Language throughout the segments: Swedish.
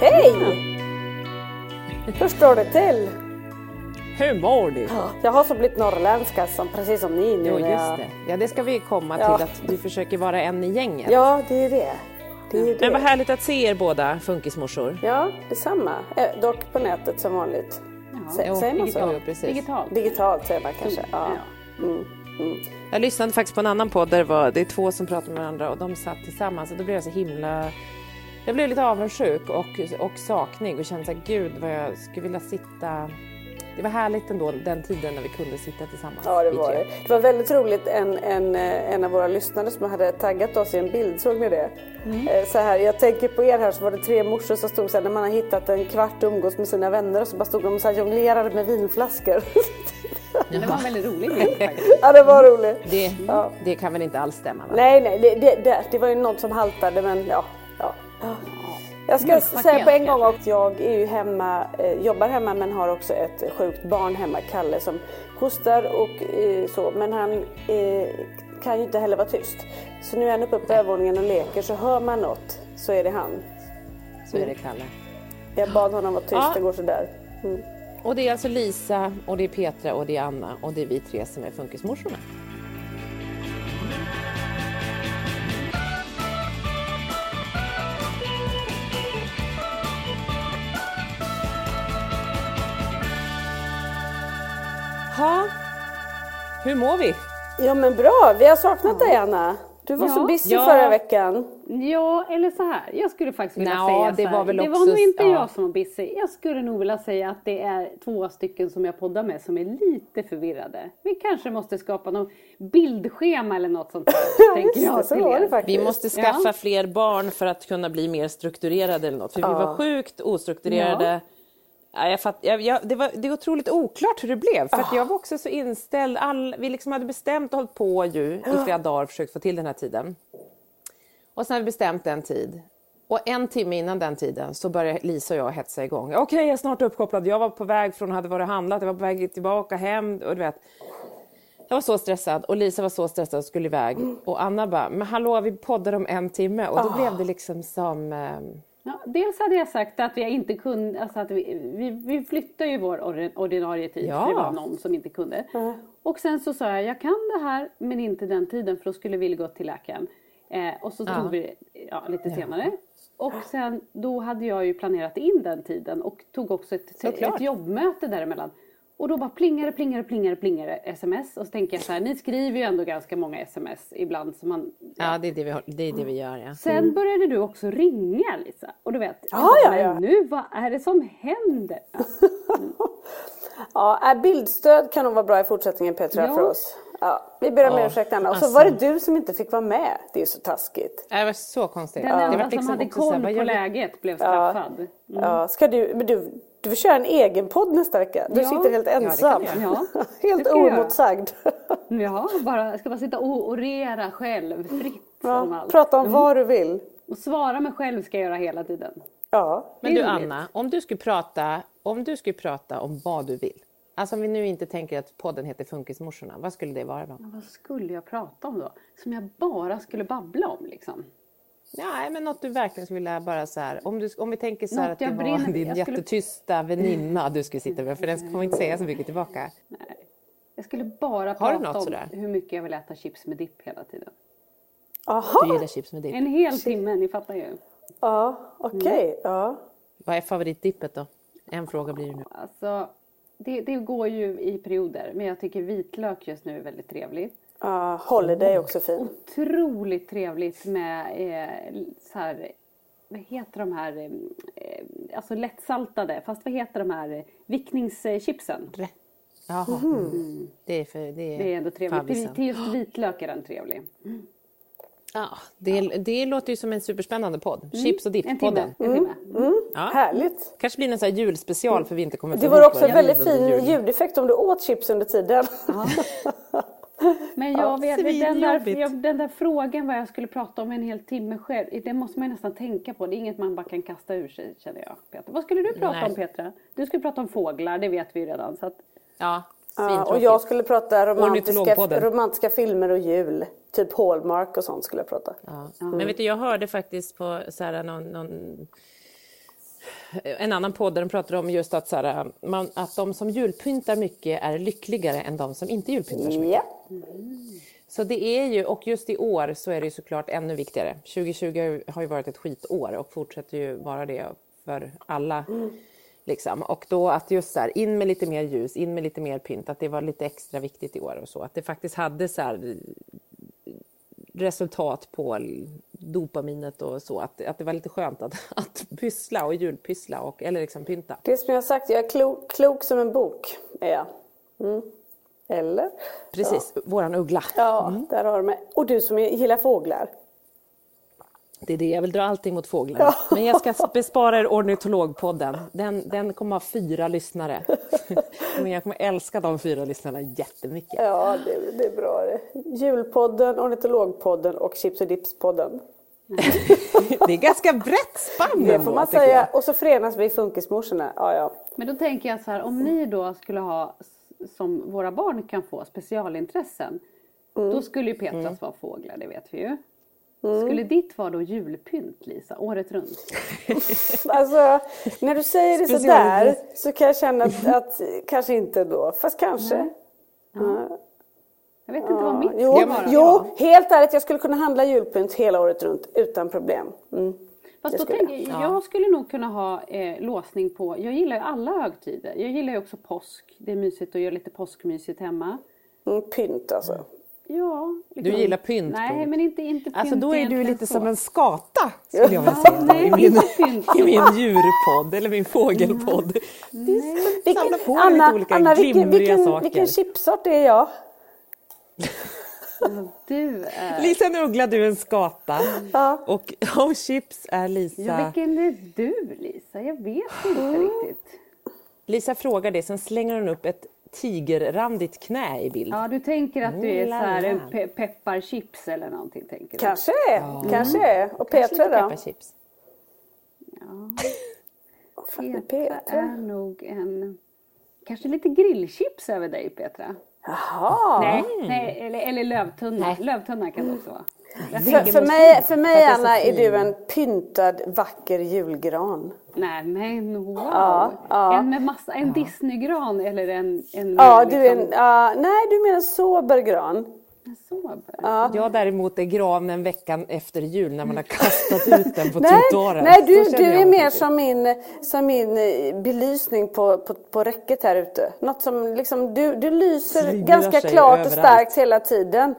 Hej! Hur står det till? Hur mår du? Jag har så blivit norrländska som, precis som ni nu. Jo, just jag- det. Ja, det ska vi komma Ja. till, att du försöker vara en i gänget. Ja, det är det. det, är det. Men vad härligt att se er båda funkismorsor. Ja, detsamma. Eh, dock på nätet som vanligt. Jo, säger man så? jo, jo, precis. Digitalt. Digitalt säger man kanske. Ja. Mm. Mm. Jag lyssnade faktiskt på en annan podd där det, var, det är två som pratar med varandra och de satt tillsammans och då blev jag så himla... Jag blev lite avundsjuk och, och saknig och kände så här, gud vad jag skulle vilja sitta... Det var härligt ändå den tiden när vi kunde sitta tillsammans. Ja, det var det. Det var väldigt roligt. En, en, eh, en av våra lyssnare som hade taggat oss i en bild, såg ni det? Mm. Eh, Så här, jag tänker på er här så var det tre morsor som stod så här, när man har hittat en kvart och umgås med sina vänner och så bara stod de och så här jonglerade med vinflaskor. Det var en väldigt rolig bild faktiskt. ja, det var roligt. Det, Ja. det kan väl inte alls stämma? Va? Nej, nej, det, det, det, det var ju något som haltade men ja. Ja. Jag ska Mjölkpaket säga på en gång att jag är ju hemma, eh, jobbar hemma men har också ett sjukt barn hemma, Kalle, som hostar och eh, så. Men han eh, kan ju inte heller vara tyst. Så nu är han uppe på övervåningen och leker så hör man något så är det han. Så är det Kalle. Jag bad honom vara tyst, Ja. det går sådär. Mm. Och det är alltså Lisa, och det är Petra och det är Anna och det är vi tre som är funkismorsorna. Ha. Hur mår vi? Ja men bra, vi har saknat dig Anna. Du var så Ja. busy Ja. förra veckan. Ja, eller så här. Jag skulle faktiskt vilja Nja, säga det så här. var väl det också- var nog inte ja. jag som var busy. Jag skulle nog vilja säga att det är två stycken som jag poddar med som är lite förvirrade. Vi kanske måste skapa något bildschema eller något sånt där. tänker jag så var det faktiskt. Vi måste skaffa fler barn för att kunna bli mer strukturerade eller något. För vi var sjukt ostrukturerade. Ja, jag fatt, jag, jag, det, var, det är otroligt oklart hur det blev. För att jag var också så inställd. All, vi liksom hade bestämt och hållit på ju i flera dagar och försökt få till den här tiden. Och sen har vi bestämt en tid. Och en timme innan den tiden så började Lisa och jag hetsa igång. Okej, jag är snart uppkopplad. Jag var på väg från, hade varit handlat, jag var på väg tillbaka hem. Och du vet, jag var så stressad och Lisa var så stressad och skulle iväg. Och Anna bara, men hallå vi poddar om en timme. Och då blev det liksom som... ehm, Ja, dels hade jag sagt att vi inte kunde, alltså att vi, vi, vi flyttar ju vår or- ordinarie tid Ja. för det var någon som inte kunde. Och sen så sa jag, jag kan det här men inte den tiden för då skulle vi gå till läkaren. Eh, och så tog vi det ja, lite senare. Och sen då hade jag ju planerat in den tiden och tog också ett, Såklart. ett jobbmöte däremellan. Och då bara plingade, plingade, plingade, plingade sms. Och så tänker jag så här, ni skriver ju ändå ganska många sms ibland. Så man, Ja, det är det vi, det, är det vi gör. Ja. Sen började du också ringa Lisa. Och du vet, jag Ja, bara, ja, ja. nu vad är det som händer? Ja. Ja, äh, bildstöd kan nog vara bra i fortsättningen Petra Ja. för oss. Ja, vi ber om Ja, ursäkt Anna. Och så alltså. var det du som inte fick vara med. Det är så taskigt. Det var så konstigt. Den det enda var som liksom hade koll på läget blev straffad. Ja, ska du, men du, du får köra en egen podd nästa vecka. Du Ja. sitter helt ensam. göra. Ja, helt oemotsagd. Ja, bara, jag ska bara sitta och orera själv fritt om Ja, allt. prata om vad du vill. Och svara mig själv ska jag göra hela tiden. Ja. Men du. Anna, om du skulle prata, om du skulle prata om vad du vill. Alltså om vi nu inte tänker att podden heter Funkismorsorna, vad skulle det vara då? Vad skulle jag prata om då? Som jag bara skulle babbla om liksom. Nej, men något du verkligen skulle vilja bara så här, om, du, om vi tänker så här Något att det var din skulle- jättetysta väninna du skulle sitta med, för den kommer inte säga så mycket tillbaka. Nej. Jag skulle bara Har du prata något om sådär? hur mycket jag vill äta chips med dipp hela tiden. Du Aha, gillar chips med dipp. En hel timme, ni fattar ju. ja, okej. Mm. Ja. Vad är favoritdippet då? En fråga blir det nu. Alltså, det, det går ju i perioder, men jag tycker vitlök just nu är väldigt trevligt. Ja, holiday är också fin. Otroligt trevligt med eh, så här, vad heter de här, eh, alltså lättsaltade, fast vad heter de här vickningschipsen? Jaha. Mhm. Det är för, det är, Det är ändå trevligt. Till, till just vitlök är den trevlig. Ja, det, det låter ju som en superspännande podd. Chips och Mm. En timme. dipp-podden. En timme. Ja. Härligt. Kanske blir en sån här julspecial för vi inte kommer Det vore också en väldigt fin ljudeffekt om du åt chips under tiden. Men jag vet, den, där, den där frågan vad jag skulle prata om en hel timme själv, det måste man ju nästan tänka på. Det är inget man bara kan kasta ur sig känner jag. Petra. Vad skulle du prata Nej. om Petra? Du skulle prata om fåglar, det vet vi ju redan. Så att, Ja, Ja, och jag skulle prata romantiska, romantiska filmer och jul. Typ Hallmark och sånt skulle jag prata. Ja. Men vet du, jag hörde faktiskt på så här, någon, någon, en annan podd där de pratade om just att, så här, man, att de som julpyntar mycket är lyckligare än de som inte julpyntar så mycket. Ja. Så det är ju, och just i år så är det ju såklart ännu viktigare. 2020 har ju varit ett skitår och fortsätter ju vara det för alla. Liksom. Och då att just så här, in med lite mer ljus, in med lite mer pynt, att det var lite extra viktigt i år och så. Att det faktiskt hade så här resultat på dopaminet och så. Att, att det var lite skönt att, att pyssla och julpyssla och, eller liksom pynta. Det är som jag har sagt, jag är klok, klok som en bok. Är jag. Mm. Eller? Precis, våran uggla. Ja, där har du mig. Och du som gillar fåglar. Det är det, jag vill dra allting mot fåglar. Men jag ska bespara er ornitologpodden. Den, den kommer ha fyra lyssnare. Men jag kommer älska de fyra lyssnarna jättemycket. Ja, det, det är bra det. Julpodden, Ornitologpodden och Chips och Dips-podden. Det är ganska brett spann Det får man tycker säga. Och så förenas vi i Funkismorsorna. Ja, ja. men då tänker jag så här, om ni då skulle ha, som våra barn kan få, specialintressen. Mm. Då skulle ju Petras vara fåglar, det vet vi ju. Skulle ditt vara då julpynt Lisa, året runt? Alltså, när du säger det sådär så kan jag känna att, att kanske inte då. Fast kanske. Jag vet inte vad mitt Jo, ska vara. jo, helt ärligt, jag skulle kunna handla julpynt hela året runt utan problem. Mm. Fast då skulle tänker jag, jag skulle nog kunna ha eh, låsning på, jag gillar ju alla högtider. Jag gillar ju också påsk, det är mysigt att göra lite påskmysigt hemma. Mm, pynt alltså. Ja. Du liksom- gillar pynt, Nej, men inte, inte pynt Alltså då är du lite så. som en skata, skulle jag vilja Ja, säga. nej, I min. I min djurpodd, eller min fågelpodd. Samla på dig Anna, lite olika Anna vilken, vilken, saker. vilken chipsort är jag? Du är... Lisa en uggla, du är en skata. Ja. Och om chips är Lisa... Ja, vilken är du Lisa? Jag vet inte Mm. riktigt. Lisa frågar det, sen slänger hon upp ett tigerrandigt knä i bild. Ja, du tänker att du är så här en pe- pepparchips eller någonting tänker du? Kanske är. Kanske är. Och Kanske lite Petra då? pepparchips. Fan, Petra är nog en... Kanske lite grillchips över dig Petra? Jaha. Nej, nej eller, eller lövtunna. Lövtunna kan det också vara. För, för mig, för mig Anna, är du en pyntad vacker julgran. Nej men wow! Ja, ja. En med massa, en Disneygran eller en... en Ja, med du är en, liksom- ja, nej du menar en sober gran. en sober. Jag däremot är granen veckan efter jul när man har kastat ut den på Nej, trottoaren. nej du, du är mer som min, som min eh, belysning på, på, på räcket här ute. Något som liksom, du, du lyser Slingrar ganska klart och överallt. starkt hela tiden.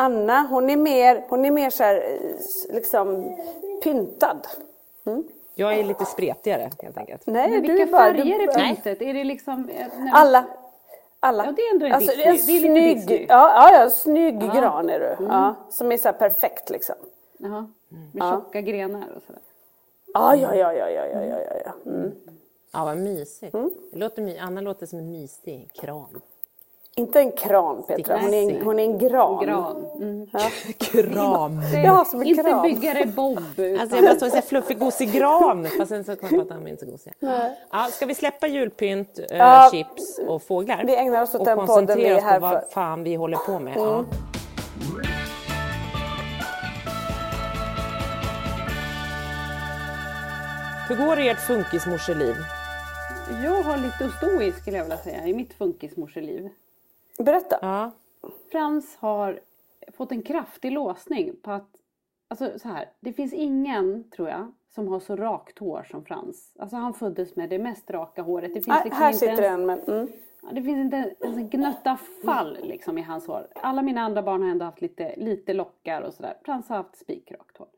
Anna, hon är mer, hon är mer så här, eh, liksom pyntad. Mm. Jag är lite spretigare helt enkelt. Nej, Men vilka du bara, färger du, är pyntet? Är det liksom... Eh, Nej, Alla. Alla. Ja, det är ändå en alltså, en snygg, det är lite ja, ja, ja, snygg ja. gran är du. Mm. Ja, som är så här perfekt liksom. Jaha. Mm. Med tjocka grenar och sådär. Ja, ja, ja, ja, ja, ja, ja. Mm. Ja, vad mysigt. Mm. Låter my Anna låter som en mysig kram. Inte en kran Petra, hon är en, hon är en gran. Gran. Mm. Kram! Ja, som en Inte kran. byggare Bob. Utan... Alltså jag bara och säger fluffig gosig gran. Fast sen så kom jag på att de är inte så gosiga. Ja, ska vi släppa julpynt, eh, Ja, chips och fåglar? vi ägnar oss åt och den podden koncentrera vi är oss här på vad för. fan vi håller på med. Ja. Hur går det i ert funkismorseliv? Jag har lite att stå i skulle jag vilja säga i mitt funkismorseliv. Berätta. Ja. Frans har fått en kraftig låsning på att, alltså så här, det finns ingen tror jag som har så rakt hår som Frans. Alltså han föddes med det mest raka håret. Det finns Nej, liksom här inte sitter ens, en men, mm. Det finns inte ens en gnutta fall liksom i hans hår. Alla mina andra barn har ändå haft lite, lite lockar och sådär. Frans har haft spikrakt hår.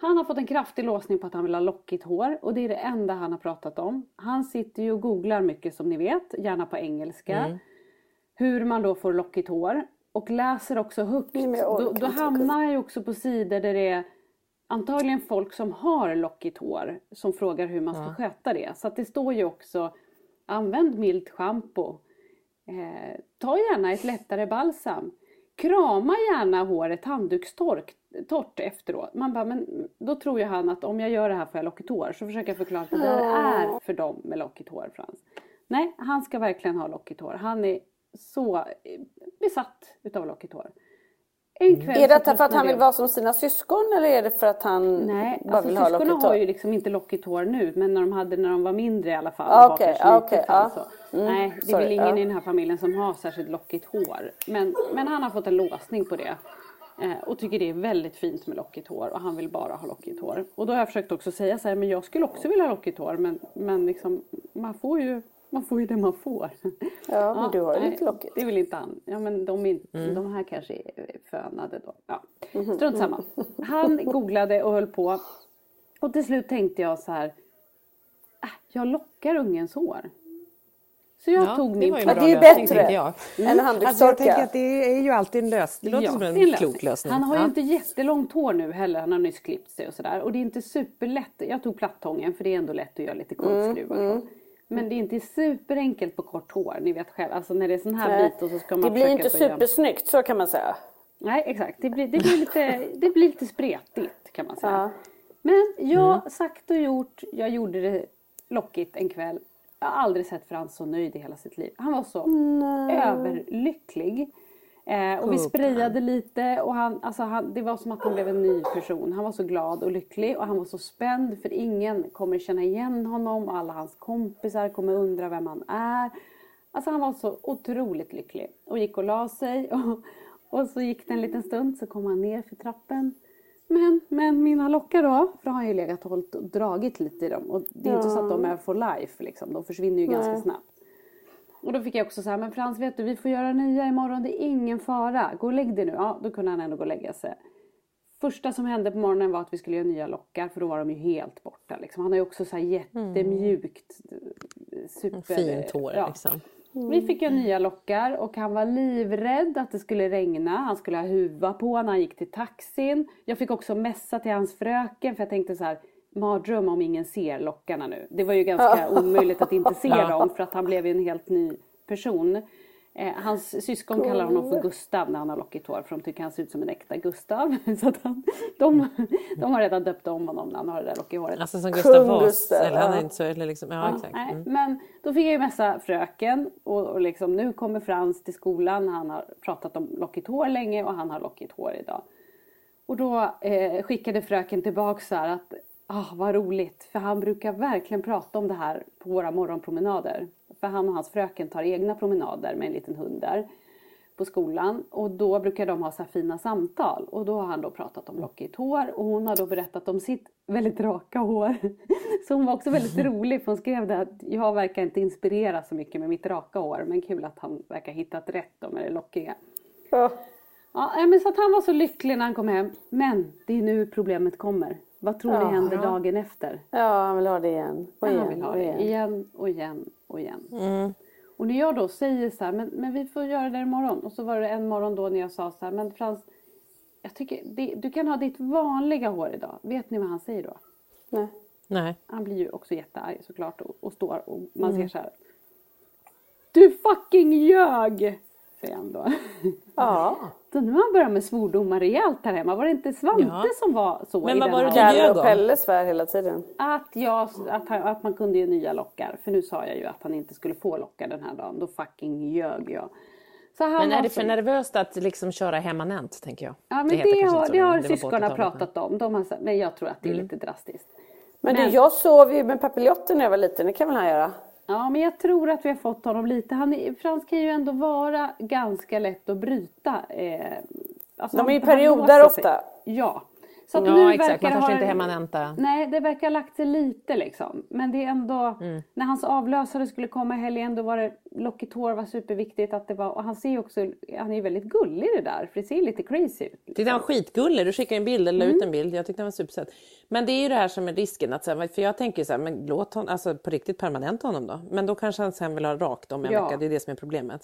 Han har fått en kraftig låsning på att han vill ha lockigt hår och det är det enda han har pratat om. Han sitter ju och googlar mycket som ni vet, gärna på engelska. Hur man då får lockigt hår. Och läser också högt. Då, då hamnar jag också på sidor där det är antagligen folk som har lockigt hår som frågar hur man ska sköta det. Så att det står ju också använd milt schampo. Eh, ta gärna ett lättare balsam. Krama gärna håret handdukstorrt torrt efteråt. Man bara, men då tror ju han att om jag gör det här får jag lockigt hår. Så försöker jag förklara att det där är för dem med lockigt hår Frans. Nej, han ska verkligen ha lockigt hår. Han är så eh, besatt utav lockigt hår. En kväll Är detta för att han vill vara som sina syskon eller är det för att han Nej, bara alltså vill ha syskonen lockigt har hår? ju liksom inte lockigt hår nu men när de hade när de var mindre i alla fall. Ah, kanske ah, ja. så. Mm, Nej, det är väl ingen ja. i den här familjen som har särskilt lockigt hår. Men, men han har fått en låsning på det. Eh, och tycker det är väldigt fint med lockigt hår och han vill bara ha lockigt hår. Och då har jag försökt också säga så här, men jag skulle också vilja ha lockigt hår men, men liksom, man får ju man får ju det man får. Ja, men du har ju nej, lite lockigt. Det vill inte han. Ja men de, är inte, Mm. de här kanske är fönade då. Ja. Mhm. Strunt samma. Han googlade och höll på. Och till slut tänkte jag så här. Äh, jag lockar ungens hår. Så jag Ja, tog det min var Ja, bra det är lösning, bättre. jag. Alltså jag handdukstorka. tänker att det är ju alltid en lösning. Det låter Ja, som en, det en klok lösning. Han har ju Ja. inte jättelångt hår nu heller. Han har nyss klippt sig och sådär. Och det är inte superlätt. Jag tog plattången för det är ändå lätt att göra lite korvskruvar. Mm, så. Men det är inte superenkelt på kort hår. Ni vet själv. Alltså när det är sån här Nej, bit och så ska man Det blir inte supersnyggt, så kan man säga. Nej exakt, det blir, det blir, lite, det blir lite spretigt kan man säga. Ja. Men jag, sagt och gjort, jag gjorde det lockigt en kväll. Jag har aldrig sett Frans så nöjd i hela sitt liv. Han var så överlycklig. Eh, och vi sprayade lite och han, alltså han, det var som att han blev en ny person. Han var så glad och lycklig och han var så spänd för ingen kommer känna igen honom. Alla hans kompisar kommer undra vem han är. Alltså han var så otroligt lycklig och gick och la sig. Och, och så gick det en liten stund så kom han ner för trappen. Men, men mina lockar då? För då har han ju legat och dragit lite i dem. Och det är inte så att de är for life liksom. De försvinner ju ganska snabbt. Och då fick jag också säga, men Frans vet du vi får göra nya imorgon, det är ingen fara. Gå och lägg dig nu. Ja, då kunde han ändå gå och lägga sig. Första som hände på morgonen var att vi skulle göra nya lockar för då var de ju helt borta. Liksom. Han har ju också så här jättemjukt, super... Fint hår ja. liksom. Vi fick göra nya lockar och han var livrädd att det skulle regna. Han skulle ha huva på när han gick till taxin. Jag fick också messa till hans fröken för jag tänkte så här mardröm om ingen ser lockarna nu. Det var ju ganska omöjligt att inte se dem för att han blev ju en helt ny person. Eh, hans syskon kallar honom för Gustav när han har lockigt hår för de tycker han ser ut som en äkta Gustav. Så att han, de, de har redan döpt om honom när han har det där lockiga håret. Alltså som Gustav. Gustav, Eller han är ja. inte så, eller liksom, ja, Ja, exakt. nej, Mm. Men då fick jag ju mässa fröken och, och liksom, nu kommer Frans till skolan. Han har pratat om lockigt hår länge och han har lockigt hår idag. Och då eh, skickade fröken tillbaka så här att ah, vad roligt för han brukar verkligen prata om det här på våra morgonpromenader. För han och hans fröken tar egna promenader med en liten hund där på skolan och då brukar de ha så fina samtal och då har han då pratat om lockigt hår och hon har då berättat om sitt väldigt raka hår. Så hon var också väldigt rolig för hon skrev det att jag verkar inte inspirera så mycket med mitt raka hår men kul att han verkar hittat rätt då med det lockiga. Ja. Ja, men så att han var så lycklig när han kom hem. Men det är nu problemet kommer. Vad tror ni händer dagen efter? Ja, han vill ha det igen. Och Ja, igen. han vill ha och det igen. igen och igen och igen. Och när jag då säger så här, men, men vi får göra det imorgon. Och så var det en morgon då när jag sa så här, men Frans, jag tycker det, du kan ha ditt vanliga hår idag. Vet ni vad han säger då? Nej. Nej. Han blir ju också jättearg såklart och, och står och man ser så här. Du fucking ljög! Säger han då. Ja. Så nu har han börjat med svordomar rejält här hemma. Var det inte Svante Ja. som var så Men i vad den var det här- du ljög om? Pelle svär hela tiden. Att, jag, att, han, att man kunde ge nya lockar. För nu sa jag ju att han inte skulle få lockar den här dagen. Då fucking ljög jag. Så han Men var är det så- för nervöst att liksom köra hemmanent, tänker jag? Ja men det, kanske har, så, det har syskonen 80-talet, pratat om. De har, sagt- men jag tror att det är Mm. lite drastiskt. Men, Men- du, jag sov ju med papiljotten när jag var liten. Det kan väl han göra? Ja men jag tror att vi har fått honom lite. Han är, Frans kan ju ändå vara ganska lätt att bryta. Eh, alltså De är han perioder ofta. Ja. Så att Ja, nu exakt. verkar Man kanske ha- inte hemmanenta. Nej, det verkar ha lagt sig lite liksom. Men det är ändå, Mm. när hans avlösare skulle komma i helgen då var det lockigt hår var superviktigt att det var, och han ser ju också, han är ju väldigt gullig det där för det ser lite crazy ut. Tyckte han var skitgullig. Du skickade en bild, eller Mm. ut en bild. Jag tyckte han var supersöt. Men det är ju det här som är risken. Att, för jag tänker så här, men låt honom, alltså på riktigt permanenta honom då. Men då kanske han sen vill ha rakt om en Ja. vecka. Det är det som är problemet.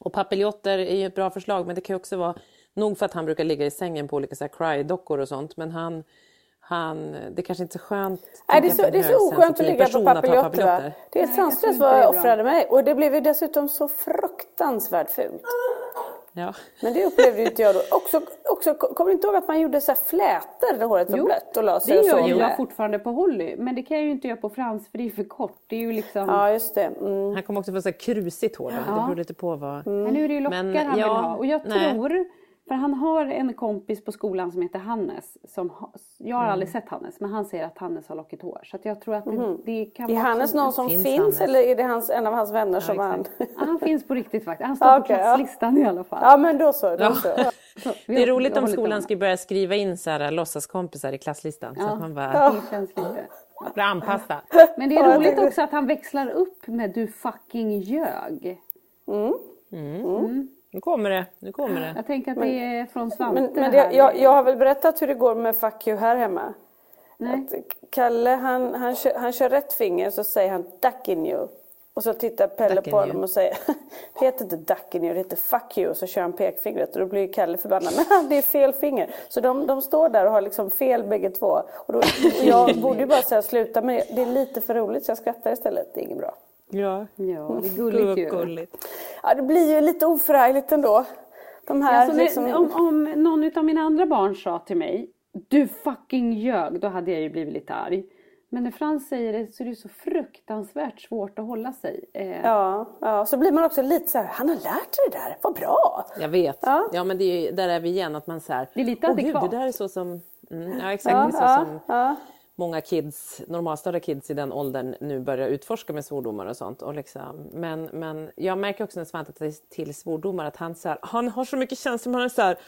Och papiljotter är ju ett bra förslag, men det kan ju också vara nog för att han brukar ligga i sängen på olika cry-dockor och sånt. Men han, han, det kanske inte är så skönt. Nej, det är så, det är så oskönt att ligga på papiljotter. Det är sanslöst vad det jag offrade mig. Och det blev ju dessutom så fruktansvärt fult. Ja. Men det upplevde ju inte jag då. Också, också, kommer du inte ihåg att man gjorde så här flätor när håret var Jo, blött och la Det sig och gör jag fortfarande på Holly, men det kan jag ju inte göra på Frans för det är för kort. Det är ju liksom, Ja, just det. Mm. Han kommer också få så här krusigt hår. då. Det beror lite på vad... men nu är det ju lockar Men, han ja, vill ha. Och jag nej. tror, för han har en kompis på skolan som heter Hannes. Som ha, jag har aldrig sett Hannes, men han säger att Hannes har lockigt hår. Så att jag tror att det, det kan Är Hannes någon som finns finns, eller är det hans, en av hans vänner som han... Ja, han finns på riktigt faktiskt. Han står Ja, på okej, ja. klasslistan i alla fall. Ja, men då så. Då. Ja. Så Det är roligt om skolan skulle börja skriva in så här, låtsaskompisar i klasslistan. Så Ja. att man bara Det känns lite. blir anpassad. Men det är roligt också att han växlar upp med du fucking ljög. Nu kommer det, nu kommer det. Jag tänker att det är från Svante Men, men det jag, jag har väl berättat hur det går med fuck you här hemma. Nej. Att Kalle han, han, kör, han kör rätt finger så säger han duck in you. Och så tittar Pelle Duck på honom you. och säger det heter inte duck in you, det heter fuck you. Och så kör han pekfingret och då blir Kalle förbannad. Men det är fel finger. Så de, de står där och har liksom fel bägge två. Och, då, och jag borde ju bara säga sluta men det är lite för roligt så jag skrattar istället. Det är inget bra. Ja, Ja, det är gulligt ju. gulligt. Ja, det blir ju lite oförargligt ändå. De här Alltså, liksom... om, om någon av mina andra barn sa till mig Du fucking ljög, då hade jag ju blivit lite arg. Men när Frans säger det så är det så fruktansvärt svårt att hålla sig. Eh, Ja, ja, så blir man också lite så här, han har lärt sig det där, vad bra! Jag vet. Ja. Ja, men det är, där är vi igen. Att man så här, Det är lite "Åh, gud, adekvat." det där är så som... Mm, ja, exakt. Ja, det är så ja, som ja. Många kids, normalstörda kids i den åldern nu börjar utforska med svordomar och sånt. Och liksom, men, men jag märker också när Svante tar till svordomar att han, så här, han har så mycket känslor. Han är så här,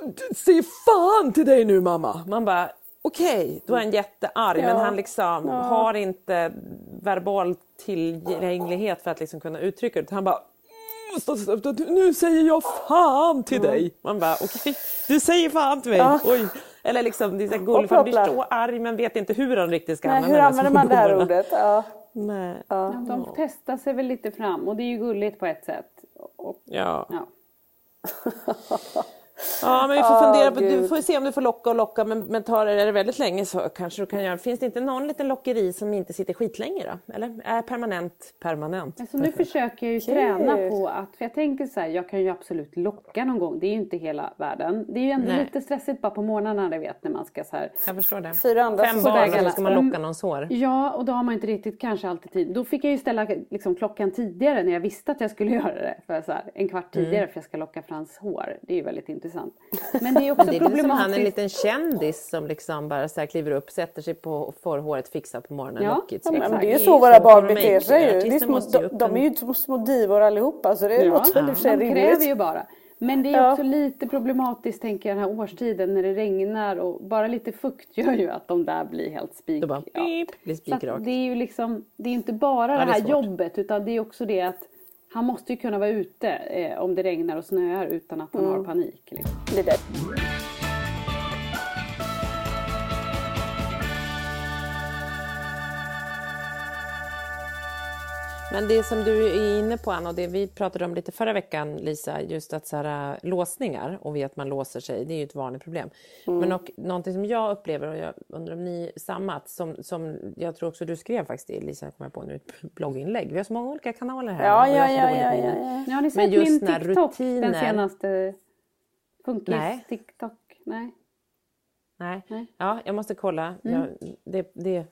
"Du- du, Säg fan till dig nu mamma! Man bara, okej, då är han jättearg. Men han liksom har inte verbal tillgänglighet för att liksom kunna uttrycka det. Han bara, "Mm, nu säger jag fan till dig. Man bara, okej, du säger fan till mig. Oj. Eller liksom, det är så här gulligt, för han blir så arg men vet inte hur han riktigt ska Nej, använda hur de använder man det här ordet? Ja. Nej. Ja, De testar sig väl lite fram och det är ju gulligt på ett sätt. Och, Ja. ja. ja, men vi får fundera på, du får se om du får locka och locka men, men tar det det väldigt länge så kanske du kan göra, finns det inte någon liten lockeri som inte sitter skitlänge då? Eller är permanent permanent? Alltså nu försöker jag ju träna på att, för jag tänker så här, jag kan ju absolut locka någon gång. Det är ju inte hela världen. Det är ju ändå Nej. lite stressigt bara på morgnarna, det vet när man ska så här. Jag förstår det. Fyra andra Fem barn och så ska man Mm. locka någons hår. Ja, och då har man inte riktigt kanske alltid tid. Då fick jag ju ställa liksom, klockan tidigare när jag visste att jag skulle göra det. För så här, en kvart Mm. tidigare för jag ska locka Frans hår. Det är ju väldigt intressant. Men det är också Det är lite som problematiskt. han en liten kändis som liksom bara så här kliver upp, sätter sig på och får håret fixat på morgonen, Ja, lockigt. Ja, men det är ju så våra barn de beter sig ju. Är små, de, är ju små, små divor allihopa så det Ja, låter väl i och för sig de rimligt. kräver ju bara. Men det är Ja. också lite problematiskt tänker jag den här årstiden när det regnar och bara lite fukt gör ju att de där blir helt spik. Bara, ja. blir spikrakt. det är ju liksom, det är inte bara Ja, det det är här svårt. jobbet utan det är också det att han måste ju kunna vara ute eh, om det regnar och snöar utan att han Mm. har panik. Liksom. Det där. Men det som du är inne på Anna och det vi pratade om lite förra veckan Lisa, just att så här, äh, låsningar och vet man låser sig, det är ju ett vanligt problem. Mm. Men och, någonting som jag upplever och jag undrar om ni samma, som, som jag tror också du skrev faktiskt Lisa, kommer jag på nu, ett blogginlägg. Vi har så många olika kanaler här. Ja, ja, ja, ja, ja, ja. ja. Har ni sett min TikTok, rutiner... den senaste? Funkis TikTok? Nej. Nej. Nej. Ja, jag måste kolla. Mm. Jag, det, det,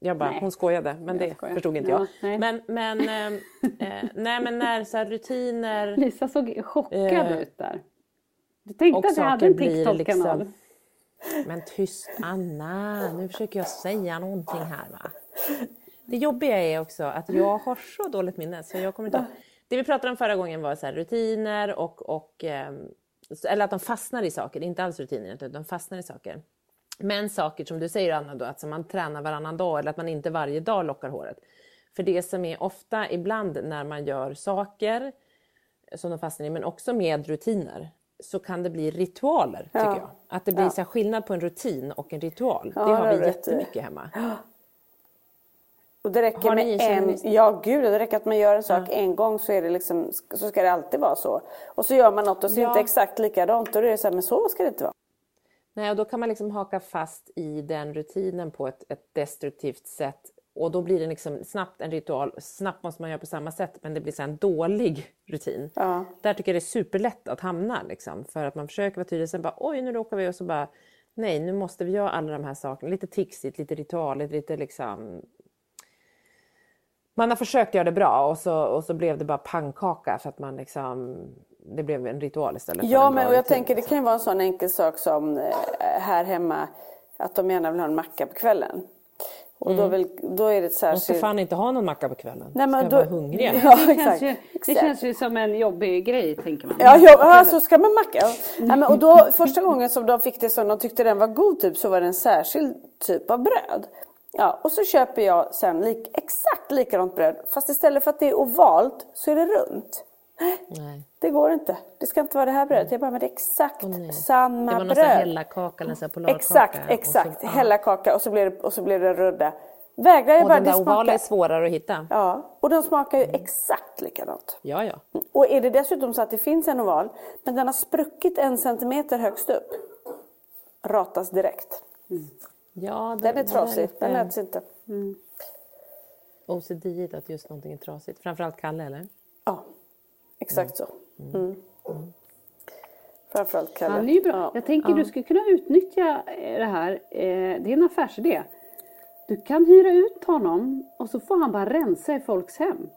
jag bara, hon skojade, men jag det skojar. förstod inte ja, jag. Men, men, äh, nej, men när så här, rutiner... Lisa såg chockad äh, ut där. Du tänkte att jag hade en TikTok-kanal. Liksom, men tyst Anna, nu försöker jag säga någonting här va. Det jobbiga är också att jag har så dåligt minne så jag kommer inte Det vi pratade om förra gången var så här, rutiner och, och ähm, eller att de fastnar i saker, inte alls rutiner, utan de fastnar i saker. Men saker som du säger Anna, då, att man tränar varannan dag eller att man inte varje dag lockar håret. För det som är ofta ibland när man gör saker som de fastnar i, men också med rutiner, så kan det bli ritualer ja. tycker jag. Att det blir ja. så skillnad på en rutin och en ritual. Ja, det har vi jättemycket hemma. Och det räcker med en, ja gud det räcker att man gör en sak ja. en gång så är det liksom, så ska det alltid vara så. Och så gör man något och så är det inte exakt likadant och då är det så här, men så ska det inte vara. Nej, och då kan man liksom haka fast i den rutinen på ett, ett destruktivt sätt och då blir det liksom snabbt en ritual. Snabbt måste man göra på samma sätt men det blir så en dålig rutin. Ja. Där tycker jag det är superlätt att hamna liksom, för att man försöker vara tydlig. Sen bara oj nu råkar vi och så bara nej nu måste vi göra alla de här sakerna. Lite tixigt, lite ritualigt, lite liksom man har försökt göra det bra och så, och så blev det bara pannkaka för att man liksom det blev en ritual istället. Ja, men och jag tänker det kan ju vara en sån enkel sak som eh, här hemma att de gärna vill ha en macka på kvällen. Och mm. då, vill, då är det särskilt... De ska fan inte ha någon macka på kvällen. Nej, men ska då... vara hungriga. Ja, det, känns ju, det känns ju som en jobbig grej tänker man. Ja, ja, så ska man macka. Ja. Nej, men, och då, första gången som de fick det som de tyckte den var god typ så var det en särskild typ av bröd. Ja, och så köper jag sen lik, exakt likadant bröd fast istället för att det är ovalt så är det runt. Nej. Det går inte. Det ska inte vara det här brödet. Jag bara, men det är exakt oh, samma bröd. Det var någon hällarkaka eller så polarkaka. Exakt, exakt. Så, Hällarkaka och så blir det, och så blir det rudda. Vägrar jag och bara, den där ovala är svårare att hitta. Ja, och de smakar ju mm. exakt likadant. Ja, ja. Och är det dessutom så att det finns en oval, men den har spruckit en centimeter högst upp, ratas direkt. Mm. Ja, den, den är trasig, den äts inte. Mm. OCD att just någonting är trasigt, framförallt Kalle eller? Ja. Exakt så. Mm. mm. Framförallt Kalle. Han är ju bra. Ja. Jag tänker ja. du skulle kunna utnyttja det här. Eh, det är en affärsidé. Du kan hyra ut honom och så får han bara rensa i folks hem.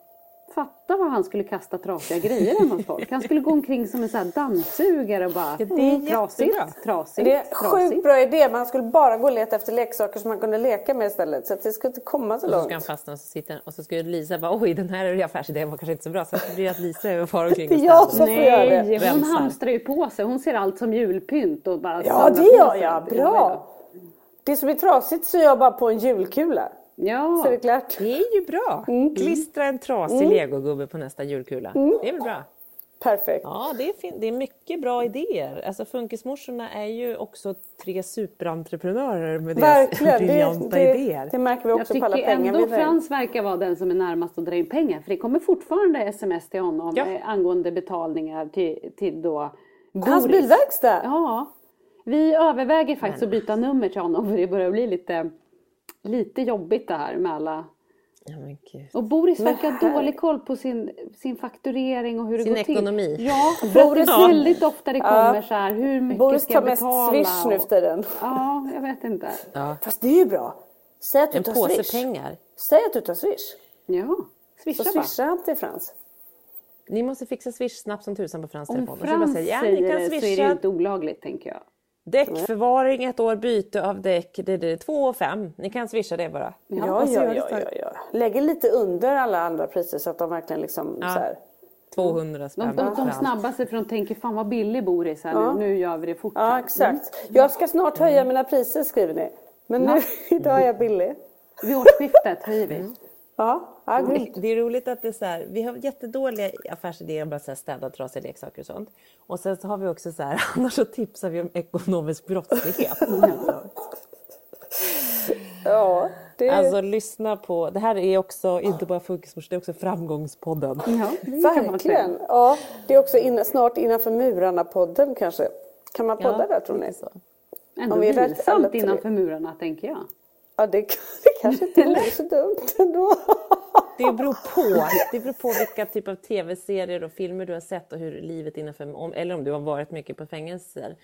Fatta vad han skulle kasta trasiga grejer hemma hos folk. Han skulle gå omkring som en sån här dammsugare och bara ja, det är mm, trasigt, trasigt, Det är en sjukt bra idé. Man skulle bara gå och leta efter leksaker som man kunde leka med istället. Så att det skulle inte komma så långt. Och så ska han fastna och så, sitter, och så skulle Lisa bara oj den här affärsidén var kanske inte så bra. Så det blir att Lisa far omkring och Det är jag som får göra det. Hon hamstrar ju på sig. Hon ser allt som julpynt och bara Ja det gör jag. Bra. Det som är trasigt så jag bara på en julkula. Ja, så är det klart. Det är ju bra. Mm. Klistra en trasig mm. legogubbe på nästa julkula. Mm. Det är väl bra? Perfekt. Ja, det är, det är mycket bra idéer. Alltså Funkismorsorna är ju också tre superentreprenörer med deras briljanta det, idéer. Det märker vi också på alla pengar Jag tycker ändå Frans verkar vara den som är närmast att dra in pengar. För det kommer fortfarande sms till honom ja. Eh, angående betalningar till, till då Boris. Hans bilverkstad? Ja. Vi överväger faktiskt Men. att byta nummer till honom för det börjar bli lite lite jobbigt det här med alla Ja, och Boris verkar ha dålig koll på sin, sin fakturering och hur det sin går till. Sin ekonomi. Ja, för Boris, att väldigt ofta det kommer ja. så här, hur mycket Boris ska jag betala? Boris tar mest swish nu för tiden. Ja, jag vet inte. Ja. Fast det är ju bra. Säg att du en tar påse swish. pengar. Säg att du tar swish. Ja, swisha Så swishar han till Frans. Ni måste fixa swish snabbt som tusan på Frans telefon. Om Frans säger, ja, säger det så är det inte olagligt tänker jag. Däckförvaring, ett år byte av däck, det är 2 och 5. Ni kan swisha det bara. Ja, ja, ja, ja, ja, ja. Lägger lite under alla andra priser så att de verkligen liksom ja. så här. 200 spänn. De, de, de snabbaste för de tänker fan vad billig Boris här ja. nu, nu gör vi det fort. Ja exakt. Mm. Jag ska snart höja mina priser skriver ni. Men nu, idag är jag billig. Vid årsskiftet höjer vi. Mm. Ja, ja det är roligt att det är så här, vi har jättedåliga affärsidéer om att städa trasiga leksaker och sånt. Och sen så har vi också så här, annars så tipsar vi om ekonomisk brottslighet. ja, Det... Alltså lyssna på, det här är också inte bara Funkismorsa, det är också Framgångspodden. Ja. Verkligen. Ja, det är också in, snart innanför murarna-podden kanske. Kan man podda där tror ni? så. Ändå Om vi är vilsamt innanför murarna tänker jag. Ja, det, det kanske inte vore så dumt ändå. Det beror på. Det beror på vilka typ av tv-serier och filmer du har sett och hur livet innanför, om, eller om du har varit mycket på fängelser.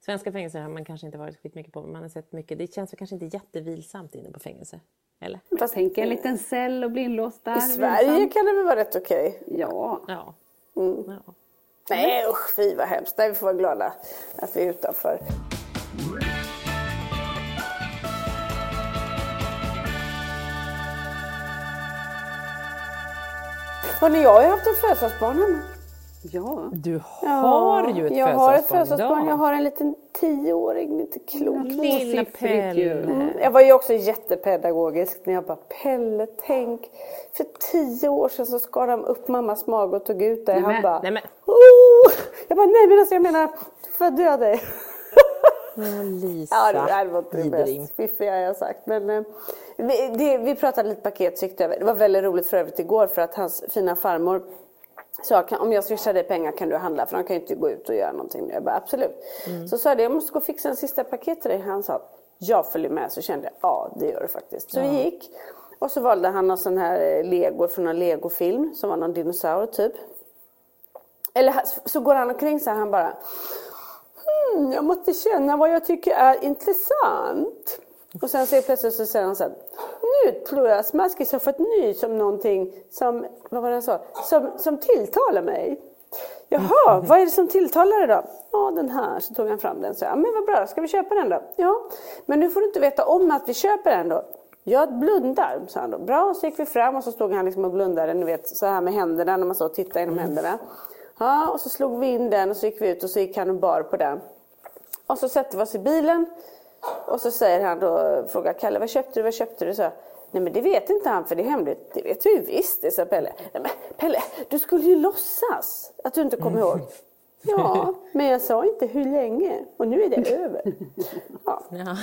Svenska fängelser har man kanske inte varit skitmycket på, men man har sett mycket. Det känns väl kanske inte jättevilsamt inne på fängelse? Eller? Fast tänk en liten cell och bli inlåst där. I Sverige vilsamt. kan det väl vara rätt okej? Ja. Ja. Mm. ja. Nej usch, fy vad hemskt. Nej, vi får vara glada att vi är utanför. Hörni, jag har ju haft ett födelsedagsbarn hemma. Ja. Du har ju ett jag har ett födelsedagsbarn. Jag har en liten tioåring, inte klok. Lilla. Pelle. Mm. Jag var ju också jättepedagogisk när jag bara Pelle, tänk. För tio år sedan så skar de upp mammas mage och tog ut dig. Han bara, Nej men, oh! Jag bara, nej men alltså jag menar, födde jag dig? ja, Lisa. Ja, det här var inte det mest fiffiga jag har sagt. Men, eh, vi, det, vi pratade lite paket så gick det över. Det var väldigt roligt för övrigt igår för att hans fina farmor sa om jag swishar dig pengar kan du handla för de kan ju inte gå ut och göra någonting. Jag bara absolut. Så sa jag jag måste gå och fixa en sista paket till dig. Han sa jag följer med så kände jag ja det gör du faktiskt. Så vi gick och så valde han någon sån här eh, lego från en legofilm som var någon dinosaur typ. Eller så går han omkring så här han bara hmm, jag måste känna vad jag tycker är intressant. Och sen så plötsligt så säger han så här, nu tror jag Smaskis har fått nys om någonting som, vad var det han sa, som, som tilltalar mig. Jaha, vad är det som tilltalar dig då? Ja, den här. Så tog han fram den och sa, ja men vad bra, ska vi köpa den då? Ja, men nu får du inte veta om att vi köper den då. Jag blundar, sa han då. Bra, så gick vi fram och så stod han liksom och blundade, ni vet så här med händerna när man och tittar genom händerna. Ja, och så slog vi in den och så gick vi ut och så gick han och bar på den. Och så sätter vi oss i bilen och så säger han då, frågar Kalle, vad köpte du, vad köpte du? Så, jag, Nej men det vet inte han för det är hemligt. Det vet du visst, det sa Pelle. Nej men Pelle, du skulle ju låtsas att du inte kommer ihåg. Ja, men jag sa inte hur länge och nu är det över. Ja. Ja.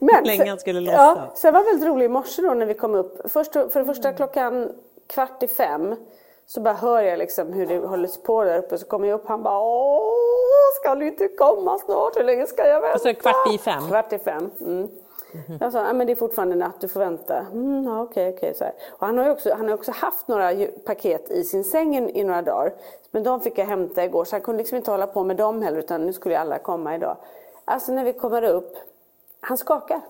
Men, Hur länge han skulle Ja, låtsas. sen var det väldigt roligt i morse då när vi kom upp. Först, för det första klockan kvart i fem så bara hör jag liksom hur det håller på där uppe. Så kommer jag upp han bara åh, ska du inte komma snart? Hur länge ska jag vänta? Och så det kvart i fem? Kvart i fem. Mm. Jag sa, "Ja, men det är fortfarande natt, du får vänta. Mm, ja, okej, okej. så här. Och han har också, han har också haft några paket i sin säng i, i några dagar. Men de fick jag hämta igår, så han kunde liksom inte hålla på med dem heller, utan nu skulle alla komma idag. Alltså när vi kommer upp, han skakar.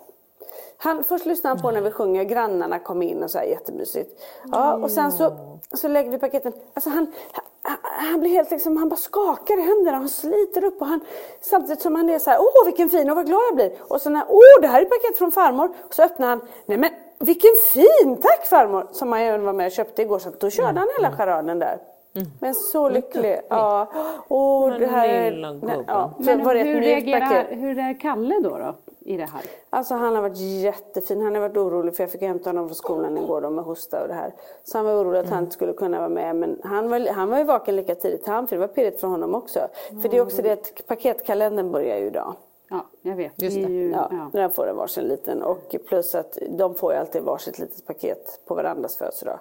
Han, först lyssnar han på när vi sjunger, grannarna kom in och så här jättemysigt. Ja, och sen så, så lägger vi paketen. Alltså han, han, han blir helt liksom, han bara skakar i händerna, han sliter upp och han, samtidigt som han är så här, åh vilken fin och vad glad jag blir. Och så när, åh det här är paket från farmor. Och så öppnar han, nej men vilken fin, tack farmor! Som han även var med och köpte igår, så då körde han hela charaden där. Men så lycklig. Ja. Men det här nej. Ja, Men hur, reagerar, hur är Kalle då, då i det här? Alltså han har varit jättefin. Han har varit orolig för jag fick hämta honom från skolan igår då med hosta och det här. Så han var orolig att han inte skulle kunna vara med. Men han var, han var ju vaken lika tidigt han för det var pirrigt för honom också. För det är också det att paketkalendern börjar ju idag. Ja, jag vet. Just det. Ju, Ja, ja. Där får det varsin liten och plus att de får ju alltid varsitt litet paket på varandras födelsedag.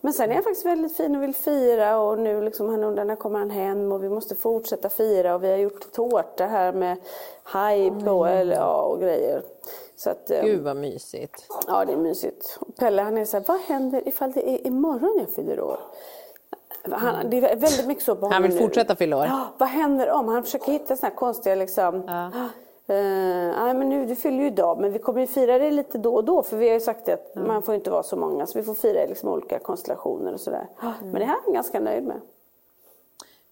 Men sen är han faktiskt väldigt fin och vill fira och nu liksom han undrar när kommer han hem och vi måste fortsätta fira och vi har gjort tårta här med haj på eller, ja, och grejer. Så att, eh, Gud vad mysigt. Ja, det är mysigt. Och Pelle han är så här, vad händer ifall det är imorgon jag fyller år? Han, det är väldigt mycket så på honom Han vill nu. fortsätta fylla år. Ja, vad händer om? Han försöker hitta såna här konstiga liksom. Eh, nej men nu, du fyller ju idag men vi kommer ju fira det lite då och då för vi har ju sagt att man får inte vara så många så vi får fira i liksom olika konstellationer och sådär. Men det här är han ganska nöjd med.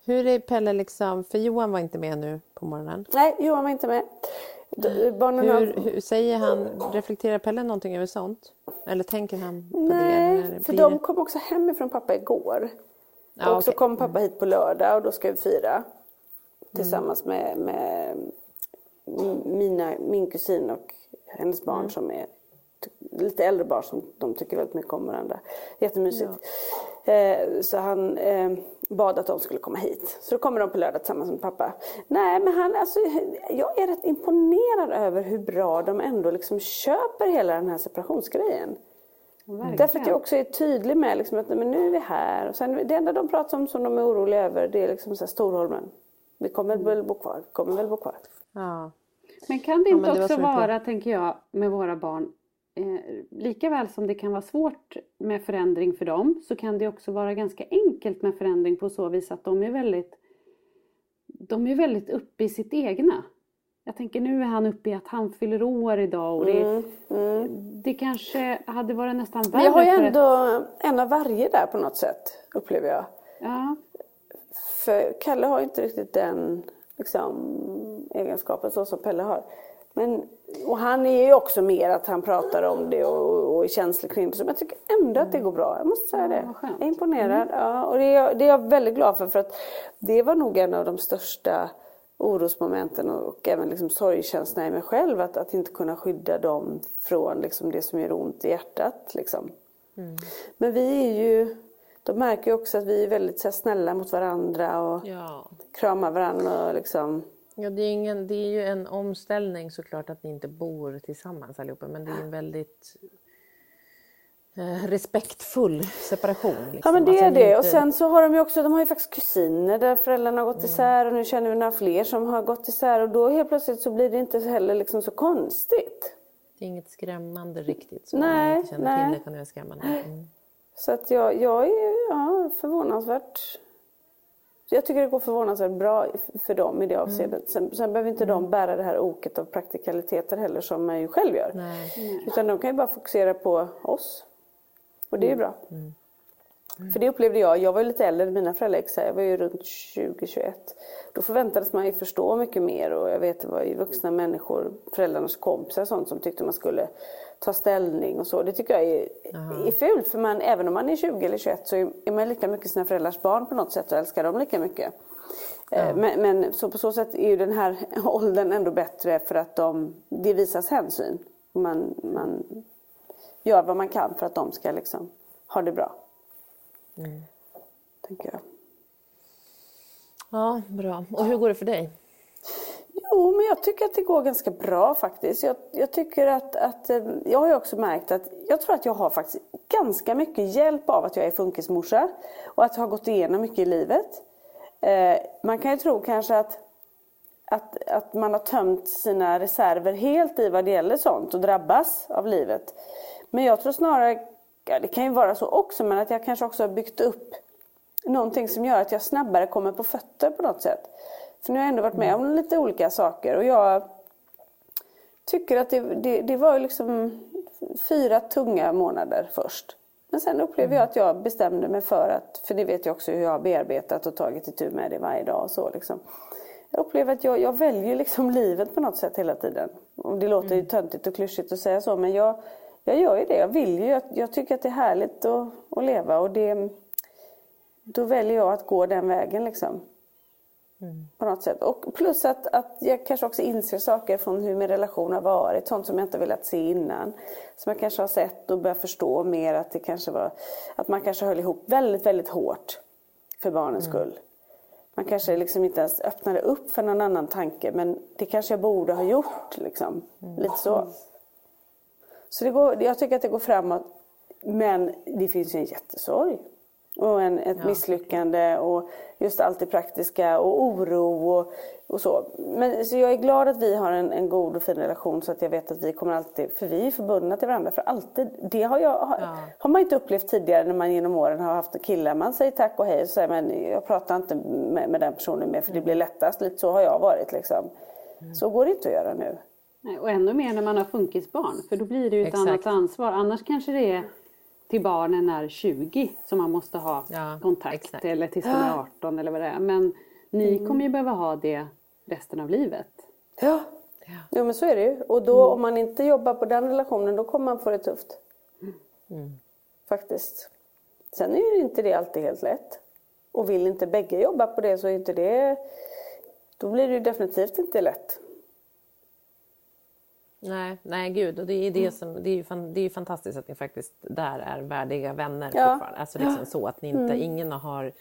Hur är Pelle liksom, för Johan var inte med nu på morgonen. Nej, Johan var inte med. D- Barnen har... Hur, hur säger han, reflekterar Pelle någonting över sånt? Eller tänker han på det? Nej, det för blir de kom också hemifrån pappa igår. Ja, och så okej. kom pappa hit på lördag och då ska vi fira. Tillsammans med, med mina, min kusin och hennes barn som är lite äldre barn som de tycker väldigt mycket om varandra. Jättemysigt. Eh, så han eh, bad att de skulle komma hit. Så då kommer de på lördag tillsammans med pappa. Nej men han, alltså, jag är rätt imponerad över hur bra de ändå liksom köper hela den här separationsgrejen. Verkligen. Därför att jag också är tydlig med liksom att men nu är vi här. Och sen, det enda de pratar om som de är oroliga över det är liksom så här Storholmen. Vi kommer väl bo kvar, vi kommer väl bo kvar. Ja. Men kan det inte ja, det också vara, tänker jag, med våra barn eh, lika väl som det kan vara svårt med förändring för dem så kan det också vara ganska enkelt med förändring på så vis att de är väldigt de är väldigt uppe i sitt egna. Jag tänker nu är han uppe i att han fyller år idag och det, mm, mm. det kanske hade varit nästan värre. Men jag har ju ändå ett... en av varje där på något sätt upplever jag. Ja. För Kalle har ju inte riktigt den liksom, egenskapen så som Pelle har. Men, och han är ju också mer att han pratar om det och, och är känslig kring det. Men jag tycker ändå att det går bra. Jag måste säga det. jag är imponerad. Mm. Ja, och det är, det är jag väldigt glad för. För att det var nog en av de största orosmomenten och, och även liksom sorgkänslorna i mig själv. Att, att inte kunna skydda dem från liksom det som gör ont i hjärtat. Liksom. Mm. Men vi är ju de märker ju också att vi är väldigt här, snälla mot varandra och ja. kramar varandra. Och, liksom, Ja, det är, ingen, det är ju en omställning såklart att ni inte bor tillsammans allihopa men det är en väldigt eh, respektfull separation. Liksom. Ja men det alltså, är det inte... och sen så har de ju också, de har ju faktiskt kusiner där föräldrarna har gått mm. isär och nu känner vi några fler som har gått isär och då helt plötsligt så blir det inte heller liksom så konstigt. Det är inget skrämmande riktigt. Så nej, om man inte känner nej. till det kan det vara skrämmande. Mm. Så att jag, jag är ja, förvånansvärt jag tycker det går förvånansvärt bra för dem i det avseendet. Sen, sen behöver inte mm. de bära det här oket av praktikaliteter heller som man ju själv gör. Nej. Utan de kan ju bara fokusera på oss. Och det är ju bra. Mm. Mm. För det upplevde jag, jag var ju lite äldre än mina föräldrar, jag var ju runt 20-21. Då förväntades man ju förstå mycket mer och jag vet det var ju vuxna människor, föräldrarnas kompisar och sånt som tyckte man skulle ta ställning och så. Det tycker jag är, är fult för man, även om man är 20 eller 21 så är man lika mycket sina föräldrars barn på något sätt och älskar dem lika mycket. Ja. Eh, men, men, så på så sätt är ju den här åldern ändå bättre för att de, det visas hänsyn. Man, man gör vad man kan för att de ska liksom ha det bra. Mm. Tänker jag. Ja, bra. Och hur går det för dig? Jo, men jag tycker att det går ganska bra faktiskt. Jag, jag, tycker att, att, eh, jag har ju också märkt att jag tror att jag har faktiskt ganska mycket hjälp av att jag är funkismorsa och att jag har gått igenom mycket i livet. Eh, man kan ju tro kanske att, att, att man har tömt sina reserver helt i vad det gäller sånt och drabbas av livet. Men jag tror snarare, ja, det kan ju vara så också, men att jag kanske också har byggt upp någonting som gör att jag snabbare kommer på fötter på något sätt. För nu har jag ändå varit med om lite olika saker och jag tycker att det, det, det var liksom fyra tunga månader först. Men sen upplevde jag att jag bestämde mig för att, för det vet jag också hur jag har bearbetat och tagit itu med det varje dag och så liksom. Jag upplever att jag, jag väljer liksom livet på något sätt hela tiden. Och det låter ju mm. töntigt och klyschigt att säga så men jag, jag gör ju det. Jag vill ju, jag, jag tycker att det är härligt att, att leva och det, då väljer jag att gå den vägen liksom. Mm. På något sätt. Och plus att, att jag kanske också inser saker från hur min relation har varit. Sånt som jag inte velat se innan. Som jag kanske har sett och börjat förstå mer att det kanske var att man kanske höll ihop väldigt, väldigt hårt för barnens mm. skull. Man kanske liksom inte ens öppnade upp för någon annan tanke men det kanske jag borde ha gjort. Liksom. Mm. Lite så. Så det går, jag tycker att det går framåt. Men det finns ju en jättesorg och en, ett ja. misslyckande och just allt det praktiska och oro och, och så. Men så jag är glad att vi har en, en, god och fin relation så att jag vet att vi kommer alltid, för vi är förbundna till varandra för alltid. Det har, jag, har, ja. har man inte upplevt tidigare när man genom åren har haft killar. Man säger tack och hej och säger men jag pratar inte med, med den personen mer för det blir lättast. Lite så har jag varit liksom. Mm. Så går det inte att göra nu. Och ännu mer när man har funkisbarn för då blir det ju ett Exakt. annat ansvar. Annars kanske det är till barnen är 20 som man måste ha ja, kontakt exakt. eller tills de är 18 eller vad det är. Men ni mm. kommer ju behöva ha det resten av livet. Ja, ja. Jo, men så är det ju. Och då mm. om man inte jobbar på den relationen då kommer man få det tufft. Mm. Faktiskt. Sen är ju inte det alltid helt lätt. Och vill inte bägge jobba på det så är inte det då blir det ju definitivt inte lätt. Nej, nej gud. Och det är, det som, det är, ju, fan, det är ju fantastiskt att ni faktiskt där är värdiga vänner Ja. fortfarande. Alltså liksom så att ni inte, ingen har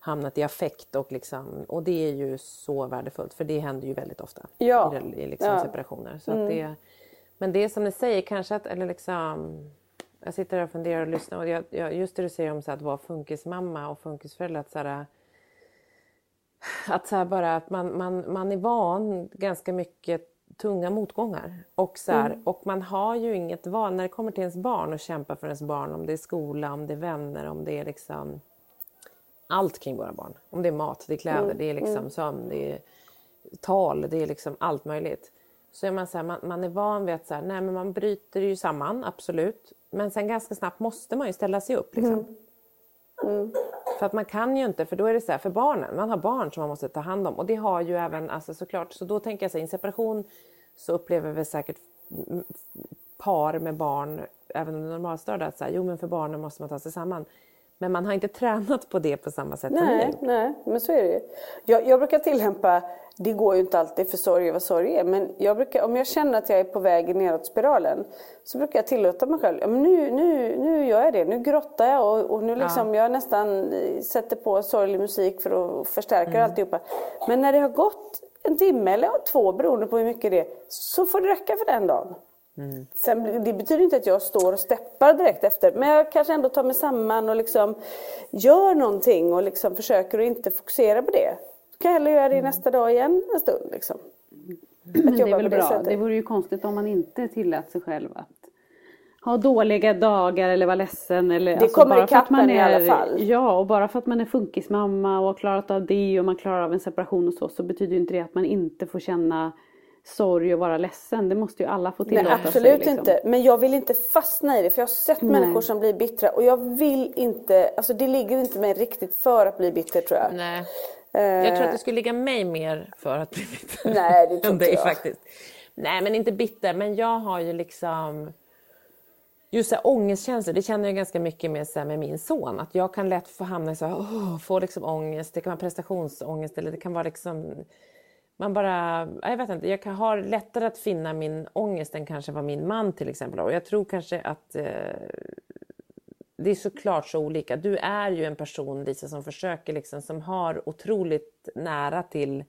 hamnat i affekt och liksom, och det är ju så värdefullt för det händer ju väldigt ofta Ja. i, i liksom Ja. Mm. separationer. Så att det, men det är som ni säger, kanske att, eller liksom, jag sitter här och funderar och lyssnar och jag, jag, just det du säger om så här, att vara funkismamma och funkisförälder, att så här, att så bara att man, man, man är van ganska mycket tunga motgångar. Och, så här, och man har ju inget val när det kommer till ens barn och kämpa för ens barn. Om det är skola, om det är vänner, om det är liksom allt kring våra barn. Om det är mat, det är kläder, det är liksom sömn, det är tal, det är liksom allt möjligt. Så är man så här, man, man är van vid att så här, nej men man bryter ju samman, absolut. Men sen ganska snabbt måste man ju ställa sig upp. Liksom. För att man kan ju inte, för då är det så här, för barnen, man har barn som man måste ta hand om. Och det har ju även, alltså såklart, så då tänker jag så här, i en separation så upplever vi säkert par med barn, även om de är normalstörda, att så här, jo men för barnen måste man ta sig samman. Men man har inte tränat på det på samma sätt som Nej, ni. nej, men så är det ju. Jag, jag brukar tillämpa, det går ju inte alltid för sorg är vad sorg är, men jag brukar, om jag känner att jag är på väg neråt spiralen så brukar jag tillåta mig själv, ja, men nu, nu, nu gör jag det, nu grottar jag och, och nu liksom jag nästan sätter på sorglig musik för att förstärka Mm. alltihopa. Men när det har gått en timme eller två beroende på hur mycket det är, så får det räcka för den dagen. Mm. Sen, det betyder inte att jag står och steppar direkt efter. Men jag kanske ändå tar mig samman och liksom gör någonting och liksom försöker att inte fokusera på det. Kan jag hellre göra det nästa dag igen en stund. Liksom. Men det jobba är väl det bra. sättet. Det vore ju konstigt om man inte tillät sig själv att ha dåliga dagar eller vara ledsen. Eller, alltså, Det kommer bara i för att man kappen i alla är- fall. Ja, och bara för att man är funkismamma och har klarat av det och man klarar av en separation och så, så betyder ju inte det att man inte får känna sorg och vara ledsen. Det måste ju alla få Nej, tillåta sig. absolut liksom. inte. Men jag vill inte fastna i det. För jag har sett Nej. människor som blir bittra. Och jag vill inte, alltså det ligger inte mig riktigt för att bli bitter tror jag. Nej. Eh, Jag tror att det skulle ligga mig mer för att bli bitter. Nej, det tror än dig jag. faktiskt. Nej, men inte bitter. Men jag har ju liksom... Just så här, ångestkänslor, det känner jag ganska mycket med, så här, med min son. Att jag kan lätt få hamna i så här, åh, få liksom ångest. Det kan vara prestationsångest eller det kan vara liksom... Man bara, jag vet inte, jag kan ha lättare att finna min ångest än kanske vad min man till exempel har. Och jag tror kanske att eh, det är såklart så olika. Du är ju en person Lisa som försöker liksom, som har otroligt nära till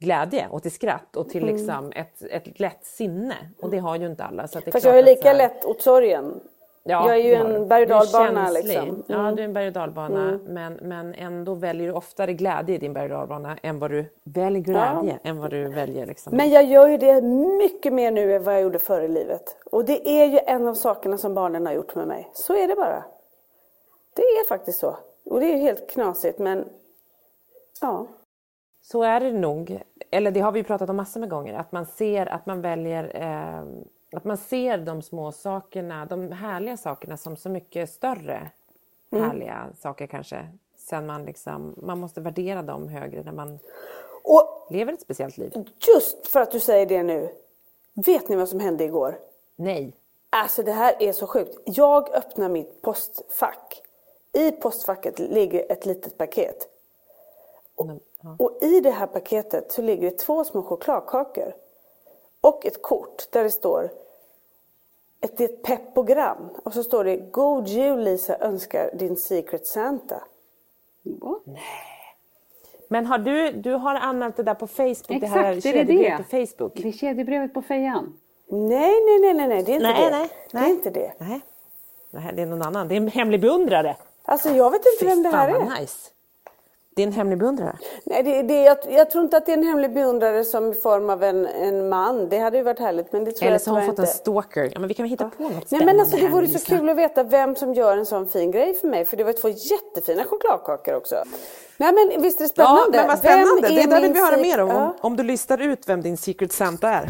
glädje och till skratt och till liksom ett, ett lätt sinne. Och det har ju inte alla. Så det är Fast jag är lika här- lätt åt sorgen. Ja, jag är ju en berg och dalbana, liksom. Ja, Mm. du är en berg och dalbana. Men, men ändå väljer du oftare glädje i din berg och dalbana än vad du väljer glädje än vad du väljer liksom. Men jag gör ju det mycket mer nu än vad jag gjorde förr i livet. Och det är ju en av sakerna som barnen har gjort med mig. Så är det bara. Det är faktiskt så. Och det är ju helt knasigt men ja. Så är det nog. Eller det har vi ju pratat om massor med gånger. Att man ser att man väljer eh, att man ser de små sakerna, de härliga sakerna som så mycket större härliga saker kanske. Sen man liksom, man måste värdera dem högre när man Och lever ett speciellt liv. just för att du säger det nu. Vet ni vad som hände igår? Nej. Alltså det här är så sjukt. Jag öppnar mitt postfack. I postfacket ligger ett litet paket. Ja. Och i det här paketet så ligger det två små chokladkakor. Och ett kort där det står ett, det är ett peppogram. Och så står det God jul Lisa önskar din Secret Santa. Men har du, du har anmält det där på Facebook, det här Exakt, är det kedjebrevet det? på Facebook? Det är kedjebrevet på fejan. Nej, nej, nej, nej, nej, det är inte Nej, det. nej, Det är nej. inte det. Nej. Nej, det är någon annan. Det är en hemlig beundrare. Alltså jag vet inte vem det här fan är. nice. Det är en hemlig beundrare. Nej, det, det, jag, jag tror inte att det är en hemlig beundrare som i form av en, en man. Det hade ju varit härligt men det tror Eller jag så har hon fått en inte. stalker. Ja, men vi kan väl hitta på något Nej men alltså det vore så kul att veta vem som gör en sån fin grej för mig. För det var två jättefina chokladkakor också. Nej men visst är det Ja, spännande? men vad spännande. Vem Det där vill vi höra mer om. Ja. Om du listar ut vem din Secret Santa är.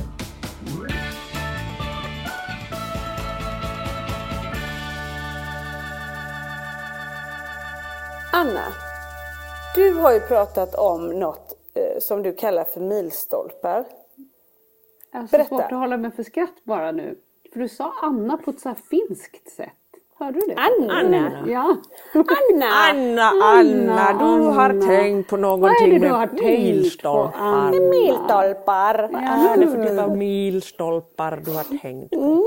Anna, du har ju pratat om något eh, som du kallar för milstolpar. Jag har så Berätta. svårt att hålla mig för skratt bara nu. För du sa Anna på ett så här finskt sätt. Hörde du det? Anna! Ja. Anna! Anna, Anna, du har Anna. tänkt på Vad är någonting det du har med tänkt på, milstolpar. Anna? Milstolpar. Vad är det för typ av milstolpar du har tänkt på?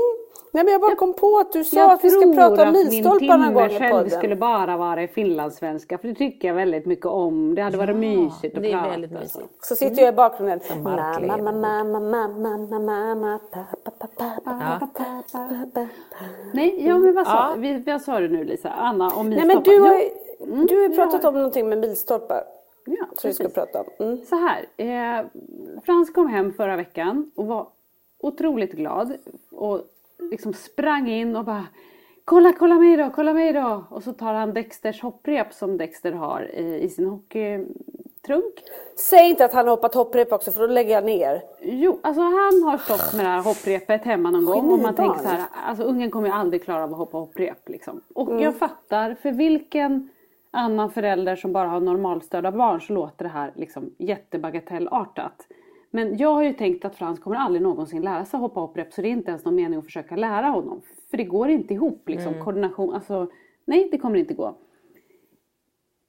Nej, men jag bara kom på att du sa Jag att vi ska tror prata om milstolpar någon gång i själv podden. skulle bara vara i finlandssvenska för det tycker jag väldigt mycket om. Det hade varit mysigt att det är prata. väldigt mysigt. Så sitter jag i bakgrunden. Nej, ja men vad sa, vi, vad sa du nu Lisa? Anna om Nej milstolpar? men du har, Jo, du har ju pratat om någonting med milstolpar. ja, Som vi ska prata om. Mm. Så här, eh, Frans kom hem förra veckan och var otroligt glad och liksom sprang in och bara Kolla, kolla mig då, kolla mig då! Och så tar han Dexters hopprep som Dexter har i, i sin hockeytrunk. Säg inte att han har hoppat hopprep också för då lägger jag ner. Jo, alltså han har stått med det här hopprepet hemma någon gång och man tänker så här, alltså ungen kommer ju aldrig klara av att hoppa hopprep liksom. Och jag fattar, för vilken annan förälder som bara har normalstörda barn så låter det här liksom jättebagatellartat. Men jag har ju tänkt att Frans kommer aldrig någonsin lära sig hoppa hopprep så det är inte ens någon mening att försöka lära honom. För det går inte ihop liksom, koordination, alltså nej det kommer inte gå.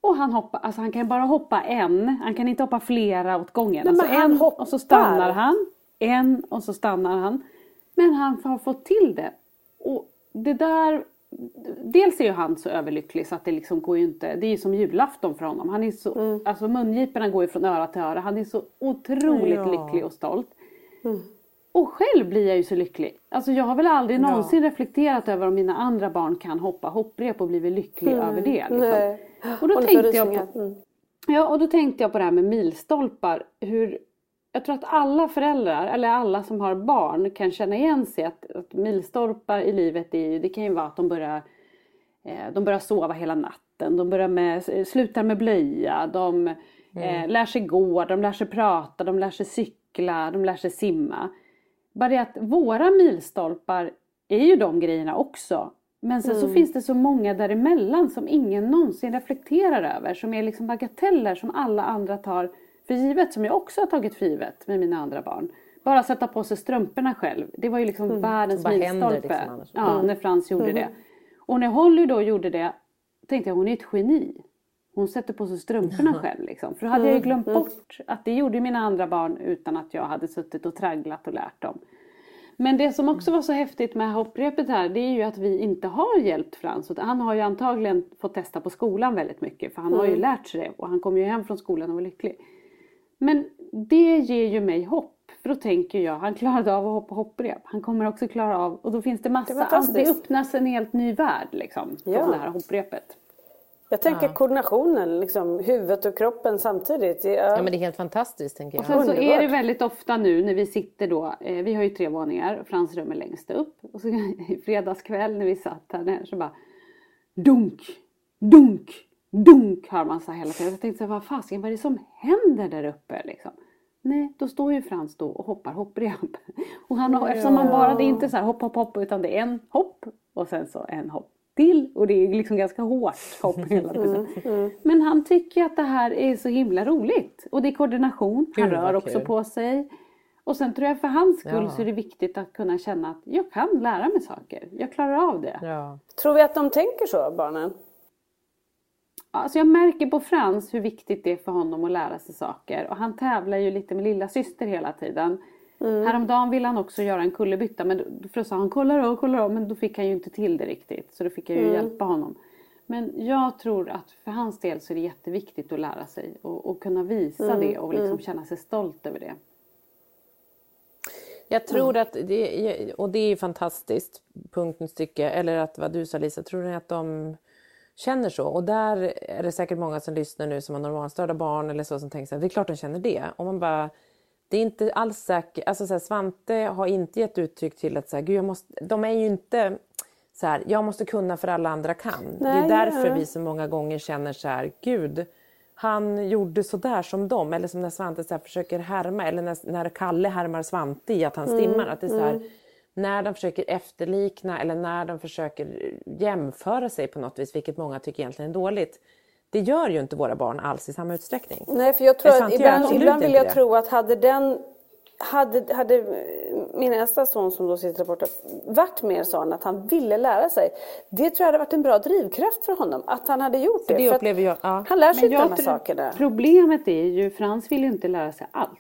Och han hoppar, alltså han kan bara hoppa en, han kan inte hoppa flera åt gången. Nej, alltså en hoppar. och så stannar han, en och så stannar han. Men han har fått till det. Och det där, dels är ju han så överlycklig så att det liksom går ju inte, det är ju som julafton för honom. Han är så, Mm. alltså mungiporna går ju från öra till öra. Han är så otroligt Ja. lycklig och stolt. Mm. Och själv blir jag ju så lycklig. Alltså jag har väl aldrig någonsin reflekterat över om mina andra barn kan hoppa hopprep och blivit lycklig över det. Liksom. Mm. Och då Och tänkte jag på, Mm. Ja, och då tänkte jag på det här med milstolpar. Hur, jag tror att alla föräldrar, eller alla som har barn, kan känna igen sig att, att milstolpar i livet, är, det kan ju vara att de börjar, eh, de börjar sova hela natten, de börjar med, slutar med blöja, de eh, lär sig gå, de lär sig prata, de lär sig cykla, de lär sig simma. Bara det att våra milstolpar är ju de grejerna också. Men sen så finns det så många däremellan som ingen någonsin reflekterar över. Som är liksom bagateller som alla andra tar för givet. Som jag också har tagit för givet med mina andra barn. Bara sätta på sig strumporna själv. Det var ju liksom världens Bara händer milstolpe. liksom ja, när Frans gjorde det. Och när Holly då gjorde det tänkte jag hon är ett geni. Hon sätter på sig strumporna själv liksom. För då hade jag ju glömt bort att det gjorde mina andra barn utan att jag hade suttit och tragglat och lärt dem. Men det som också var så häftigt med hopprepet här det är ju att vi inte har hjälpt Frans. Han har ju antagligen fått testa på skolan väldigt mycket för han har ju lärt sig det och han kom ju hem från skolan och var lycklig. Men det ger ju mig hopp. För då tänker jag, han klarade av att hoppa hopprep. Han kommer också klara av, och då finns det Det massa, det, fantastiskt. öppnas en helt ny värld liksom. Från Ja. det här hopprepet. Jag tänker koordinationen, liksom, huvudet och kroppen samtidigt. Det är- Ja men det är helt fantastiskt tänker Och jag. sen så är det väldigt ofta nu när vi sitter då, eh, vi har ju tre våningar, Frans rum är längst upp. Och så i fredagskväll när vi satt här nere så bara dunk, dunk, dunk hör man så här hela tiden. Jag tänkte så här, vad fasiken, vad är det som händer där uppe liksom? Nej, då står ju Frans då och hoppar hopprep. Och han, har eftersom man bara, det är inte så här hopp, hopp, hopp, utan det är en hopp och sen så en hopp till. Och det är liksom ganska hårt hopp hela tiden. Men han tycker att det här är så himla roligt. Och det är koordination, han Gud, rör också kul. på sig. Och sen tror jag för hans skull Ja. så är det viktigt att kunna känna att jag kan lära mig saker. Jag klarar av det. Ja. Tror vi att de tänker så, barnen? Alltså jag märker på Frans hur viktigt det är för honom att lära sig saker. Och han tävlar ju lite med lilla syster hela tiden. Häromdagen ville han också göra en kullerbytta men då- sa han kolla då, kolla då. Men då fick han ju inte till det riktigt. Så då fick jag ju hjälpa honom. Men jag tror att för hans del så är det jätteviktigt att lära sig. Och, och kunna visa det och liksom känna sig stolt över det. Jag tror att, det, och det är ju fantastiskt, punktens stycke, eller att vad du sa Lisa, tror ni att de känner så? Och där är det säkert många som lyssnar nu som har normalstörda barn eller så som tänker så här, det är klart de känner det. Och man bara, det är inte alls säkert, alltså så här, Svante har inte gett uttryck till att så här, Gud, jag måste, de är ju inte så här, jag måste kunna för alla andra kan. det Nej, är därför ja. vi så många gånger känner så här, Gud, han gjorde så där som dem. Eller som när Svante så försöker härma. Eller när, när Kalle härmar Svante i att han stimmar. Att det är så här, När de försöker efterlikna eller när de försöker jämföra sig på något vis. Vilket många tycker egentligen är dåligt. Det gör ju inte våra barn alls i samma utsträckning. Nej, för jag tror att ibland, ibland vill jag det. tro att hade den hade, hade min nästa son som då sitter där borta varit mer sån att han ville lära sig. Det tror jag hade varit en bra drivkraft för honom. Att han hade gjort det. det jag, ja. Han lär sig Men inte de här sakerna. Problemet är ju, Frans vill ju inte lära sig allt.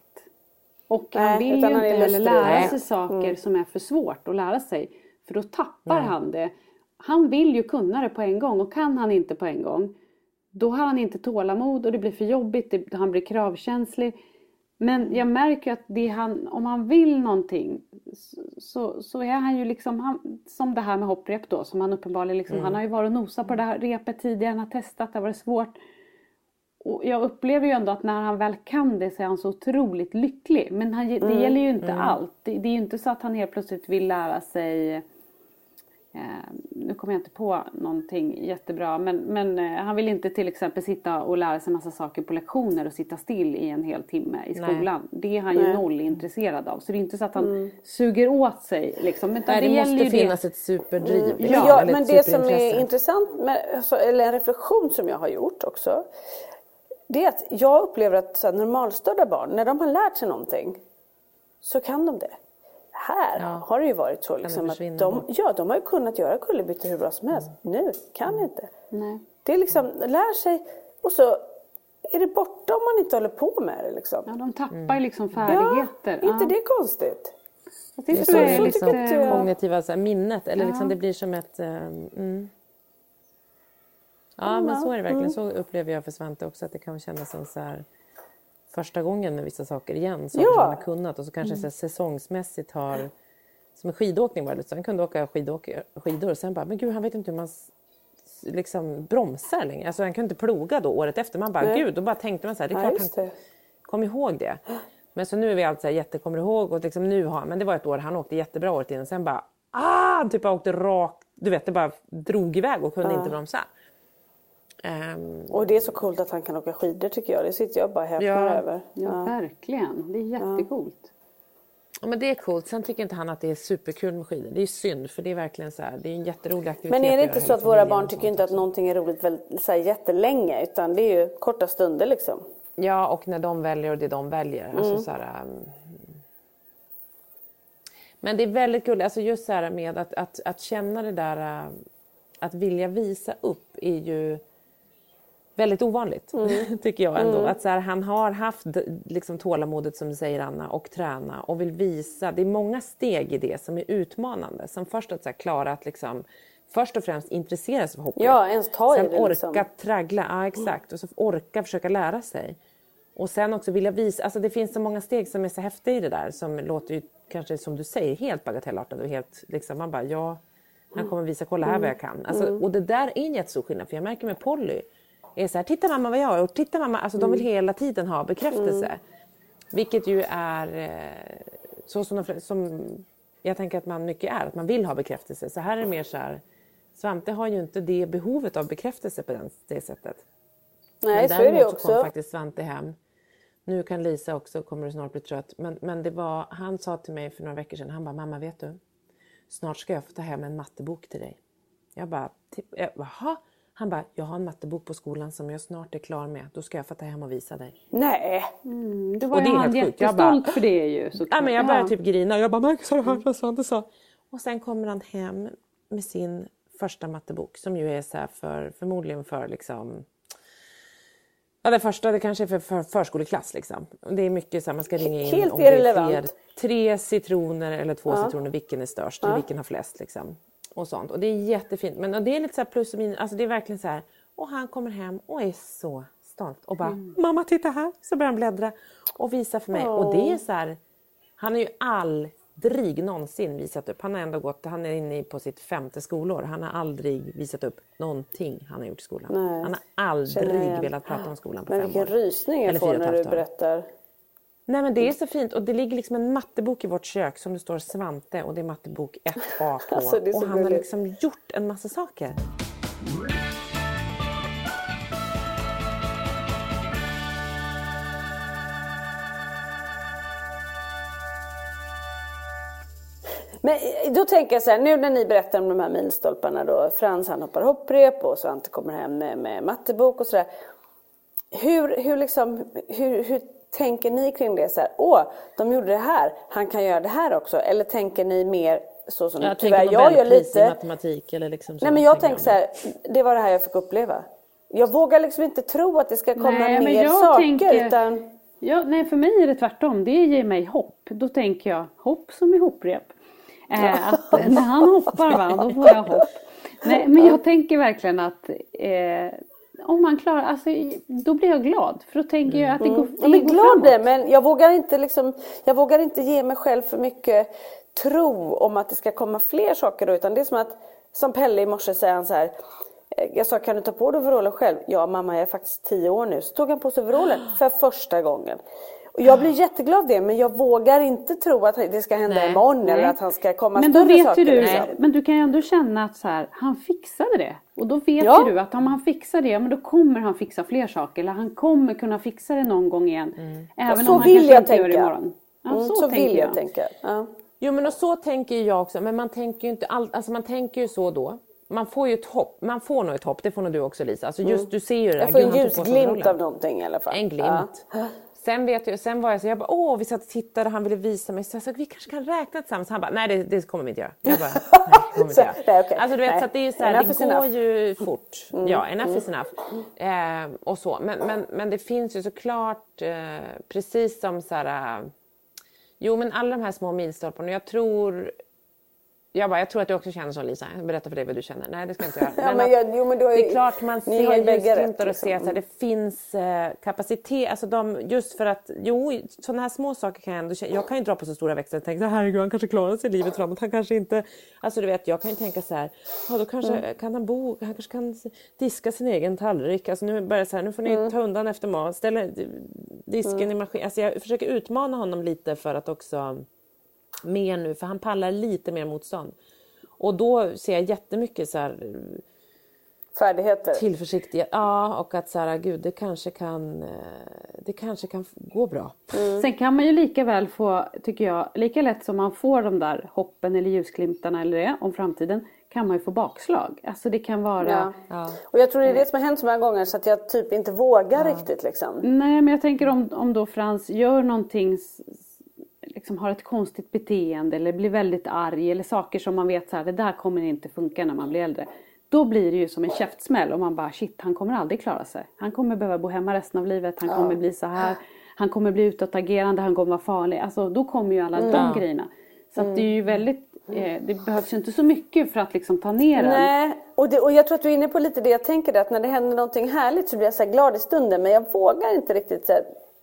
Och Nej, han vill ju han inte heller lära sig saker som är för svårt att lära sig. För då tappar han det. Han vill ju kunna det på en gång och kan han inte på en gång då har han inte tålamod och det blir för jobbigt, det, han blir kravkänslig. Men jag märker att han, om han vill någonting så, så är han ju liksom, han, som det här med hopprep då, som han uppenbarligen liksom, han har ju varit och nosat på det här repet tidigare, han har testat, det har varit svårt. Och jag upplever ju ändå att när han väl kan det så är han så otroligt lycklig. Men han, det gäller ju inte allt. Det, det är ju inte så att han helt plötsligt vill lära sig Eh, nu kommer jag inte på någonting jättebra men, men eh, han vill inte till exempel sitta och lära sig massa saker på lektioner och sitta still i en hel timme i Nej. skolan. Det är han ju noll intresserad av. Så det är inte så att han suger åt sig liksom. Men Nej, det, gäller måste finnas det. ett superdriv. Men, liksom, jag, eller men ett det som är intressant, med, alltså, eller en reflektion som jag har gjort också. Det är att jag upplever att så här, normalstörda barn, när de har lärt sig någonting så kan de det. Här Ja. har det ju varit så liksom, att de, ja, de har ju kunnat göra kullerbyttor hur bra som helst. Nu kan inte. Nej. Det är liksom, lär sig och så är det borta om man inte håller på med det. Liksom. Ja, de tappar Mm. ju liksom färdigheter. Ja, inte Ja. det konstigt? Fast Det Det är så, jag är så inte jag. kognitiva så här, minnet. Eller liksom, det blir som ett... eh, Mm. Ja, men så är det verkligen. Så upplever jag för Svante också. Att det kan kännas som så här, första gången med vissa saker igen. Saker Ja. som han har kunnat och så kanske så här, säsongsmässigt har... Som en skidåkning var det. Så han kunde åka skidåk- skidor och sen bara, men gud han vet inte hur man liksom bromsar längre. Alltså han kunde inte ploga då året efter. Man bara, Nej. gud, då bara tänkte man så här, det är Ja, klart just han kom ihåg det. Men så nu är vi alltid så här, jätte kommer ihåg och liksom nu har men det var ett år han åkte jättebra året innan sen bara ah, han typ åkte rakt, du vet det bara drog iväg och kunde inte bromsa. Ehm, Och det är så coolt att han kan åka skidor tycker jag. Det sitter jag bara häpnar Ja. över. Ja, verkligen. Det är jättecoolt. ja, men det är coolt. Sen tycker inte han att det är superkul med skidor. Det är synd för det är verkligen så här, det är en jätterolig aktivitet. Men är det inte så att våra barn tycker inte att någonting är roligt väl, så här, jättelänge utan det är ju korta stunder liksom. Ja, och när de väljer och det de väljer. Mm. Alltså, så här, um... Men det är väldigt gulligt, alltså just så här med att, att, att känna det där, uh, att vilja visa upp är ju väldigt ovanligt, Mm. tycker jag ändå. Att så här, han har haft liksom, tålamodet, som du säger Anna, och träna och vill visa. Det är många steg i det som är utmanande. Som först att så här, klara att liksom, först och främst intressera sig för hockey. Ja, ens ta Sen det, orka liksom. traggla, ja exakt. Och så orka försöka lära sig. Och sen också vilja visa, alltså det finns så många steg som är så häftiga i det där som låter ju kanske som du säger helt bagatellartat och helt liksom man bara ja, han kommer visa kolla här vad jag kan. Alltså, Och det där är en jättestor skillnad för jag märker med Polly är så här, titta mamma vad jag har gjort, titta mamma, alltså de vill hela tiden ha bekräftelse. Vilket ju är eh, så som, de, som jag tänker att man mycket är, att man vill ha bekräftelse. Så här är det mer så här, Svante har ju inte det behovet av bekräftelse på den, det sättet. Nej, Men så är det ju däremot så kom också. faktiskt Svante hem. Nu kan Lisa också, kommer du snart bli trött. Men, men det var, han sa till mig för några veckor sedan, han bara, mamma vet du? Snart ska jag få ta hem en mattebok till dig. Jag bara, "Ti- eh, jaha? Han bara, jag har en mattebok på skolan som jag snart är klar med. Då ska jag få ta hem och visa dig. Nej, Mm, Då var Och det är han jättestolt bara- för det ju såklart. Ja, men jag började Ja. typ grina jag bara, Marcus har du hört vad Svante sa? Och sen kommer han hem med sin första mattebok som ju är så här för, förmodligen för liksom Ja, det första det kanske är för, för förskoleklass. Liksom. Det är mycket så här, man ska ringa in Helt om det är fler, tre citroner eller två citroner, vilken är störst eller vilken har flest. Liksom. Och sånt. Och det är jättefint. Men det är lite så här plus och minus. Alltså det är verkligen så här. Och han kommer hem och är så stolt och bara Mm. mamma titta här. Så börjar han bläddra och visa för mig. Och det är så här. Han har ju aldrig någonsin visat upp. Han har ändå gått, han är inne på sitt femte skolår. Han har aldrig visat upp någonting han har gjort i skolan. Nej. Han har aldrig velat prata om skolan på men fem vilken år. rysning jag Eller får när du berättar. Nej men det är så fint och det ligger liksom en mattebok i vårt kök som det står Svante och det är mattebok 1A på. Alltså, och han har gulligt. liksom gjort en massa saker. Men eh, då tänker jag så här, nu när ni berättar om de här milstolparna då. Frans han hoppar hopprep och Svante kommer hem med, med mattebok och sådär. Hur, hur, liksom, hur, hur Tänker ni kring det så här, åh, de gjorde det här, han kan göra det här också? Eller tänker ni mer så som Jag tyvärr jag gör lite? matematik eller liksom så. Nej men jag tänker så här, det var det här jag fick uppleva. Jag vågar liksom inte tro att det ska komma Nej, men mer jag saker tänker- utan Ja, nej, för mig är det tvärtom. Det ger mig hopp. Då tänker jag hopp som i hoprep. Eh, att när han hoppar va, då får jag hopp. Nej, men jag tänker verkligen att eh, om han klarar, alltså, då blir jag glad. För då tänker jag att det går, det Ja, men går glad framåt. det, men jag vågar, inte liksom, jag vågar inte ge mig själv för mycket tro om att det ska komma fler saker då, utan det är som att, som Pelle i morse säger han så här, eh, jag sa kan du ta på dig overallen själv? Ja mamma jag är faktiskt tio år nu. Så tog han på sig overallen för första gången. Och jag blir jätteglad av det men jag vågar inte tro att det ska hända Nej. imorgon eller Nej. att han ska komma Men större vet saker. du, liksom. men du kan ju ändå känna att så här, han fixade det. Och då vet Ja. ju du att om han fixar det, ja, men då kommer han fixa fler saker. Eller han kommer kunna fixa det någon gång igen. Även så om han vill jag det tänka. imorgon. Ja, Mm, så, så vill jag, jag. tänka. Ja. Jo men och så tänker jag också, men man tänker ju inte allt, alltså man tänker ju så då. Man får ju ett hopp, man får nog ett hopp, det får nog du också Lisa. Alltså just du ser ju det där. Mm. Jag får en ljusglimt av någonting i alla fall. En glimt. Sen, vet jag, sen var jag så, jag bara, åh vi satt och tittade han ville visa mig, så jag sa, vi kanske kan räkna tillsammans. Han bara, nej det, det kommer vi inte göra. Jag bara, nej det kommer vi Så, inte nej, göra. okej. Alltså du vet, Nej. så att det är så här, Enough det går enough. ju fort. Mm. Ja, enough is enough. Eh, och så. Men, men, men det finns ju såklart, eh, precis som så här, eh, jo men alla de här små milstolparna, jag tror jag, bara, jag tror att du också känner så Lisa. Jag berättar för dig vad du känner. Nej det ska jag inte göra. Ja, Men men att jag- jo, men ju- det är klart man ser ljusglimtar och liksom. ser att här, det finns eh, kapacitet. Alltså de, just för att, jo sådana här små saker kan jag ändå känna. Jag kan ju dra på så stora växlar och tänka herregud han kanske klarar sig livet framåt. Han kanske inte, alltså du vet jag kan ju tänka så här, ja då kanske Mm. kan han bo, han kanske kan diska sin egen tallrik. Alltså nu börjar så här, nu får ni Mm. ta undan efter mat, ställa disken i maskin. Alltså jag försöker utmana honom lite för att också mer nu, för han pallar lite mer motstånd. Och då ser jag jättemycket så här Färdigheter. tillförsikt ja och att så här, gud det kanske kan, eh, det kanske kan gå bra. Sen kan man ju lika väl få, tycker jag, lika lätt som man får de där hoppen eller ljusglimtarna eller det om framtiden kan man ju få bakslag. Alltså det kan vara Ja. Och jag tror det är det som har hänt så många gånger så att jag typ inte vågar riktigt liksom. Nej, men jag tänker om, om då Frans gör någonting, liksom har ett konstigt beteende eller blir väldigt arg eller saker som man vet så här, det där kommer inte funka när man blir äldre. Då blir det ju som en käftsmäll och man bara shit, han kommer aldrig klara sig. Han kommer behöva bo hemma resten av livet, han kommer bli så här, han kommer bli utåtagerande, han kommer vara farlig. Alltså då kommer ju alla de grejerna. Så att det är ju väldigt, eh, det behövs ju inte så mycket för att liksom ta ner den. Nej, och, det, och jag tror att du är inne på lite det jag tänker att när det händer någonting härligt så blir jag så glad i stunden men jag vågar inte riktigt så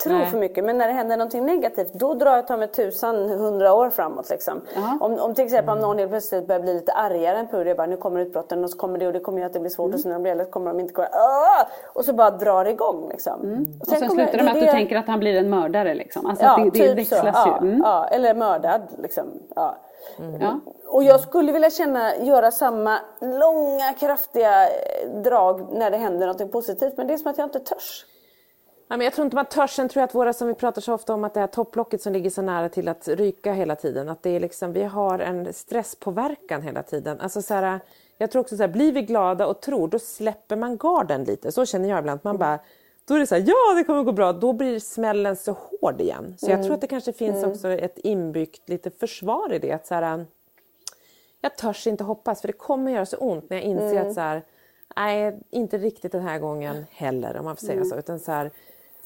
tro Nej. för mycket. Men när det händer någonting negativt då drar jag ta mig tusan hundra år framåt liksom. Om, om till exempel om någon helt plötsligt börjar bli lite argare än bara nu kommer utbrotten och så kommer det och det kommer göra att det blir svårt Mm. och så när de blir äldre kommer de inte kunna och så bara drar det igång liksom. Och Mm. Och sen kommer- slutar det med att det- du tänker att han blir en mördare liksom. Alltså Ja, det, det typ växlas så. ju. Mm. ja, eller mördad liksom. Ja. Ja. Och jag skulle vilja känna, göra samma långa kraftiga drag när det händer något positivt. Men det är som att jag inte törs. Ja, men jag tror inte man törs. Sen tror jag att våra, som vi pratar så ofta om, att det här topplocket som ligger så nära till att ryka hela tiden. Att det är liksom, vi har en stresspåverkan hela tiden. Alltså så här, jag tror också så här, blir vi glada och tror, då släpper man garden lite. Så känner jag ibland. Man bara, då är det så här, ja det kommer gå bra. Då blir smällen så hård igen. Så jag tror att det kanske finns också ett inbyggt lite försvar i det. Att så här, jag törs inte hoppas för det kommer göra så ont när jag inser att så här, nej, inte riktigt den här gången heller om man får säga så. Utan så här,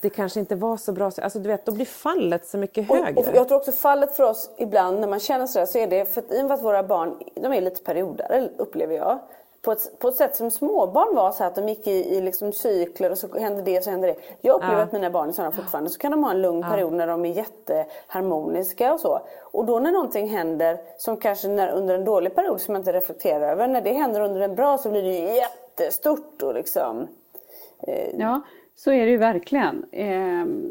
det kanske inte var så bra. Alltså du vet, då blir fallet så mycket Och, högre. och jag tror också fallet för oss ibland när man känner sådär så är det för att i och med att våra barn de är lite periodare upplever jag. På ett, på ett sätt som småbarn var så här att de gick i, i liksom cykler och så hände det och så hände det. Jag upplever Ja. att mina barn är sådana fortfarande så kan de ha en lugn period när de är jätteharmoniska och så. Och då när någonting händer som kanske när, under en dålig period som jag inte reflekterar över. När det händer under en bra så blir det jättestort och liksom. Ja, så är det ju verkligen. Ehm,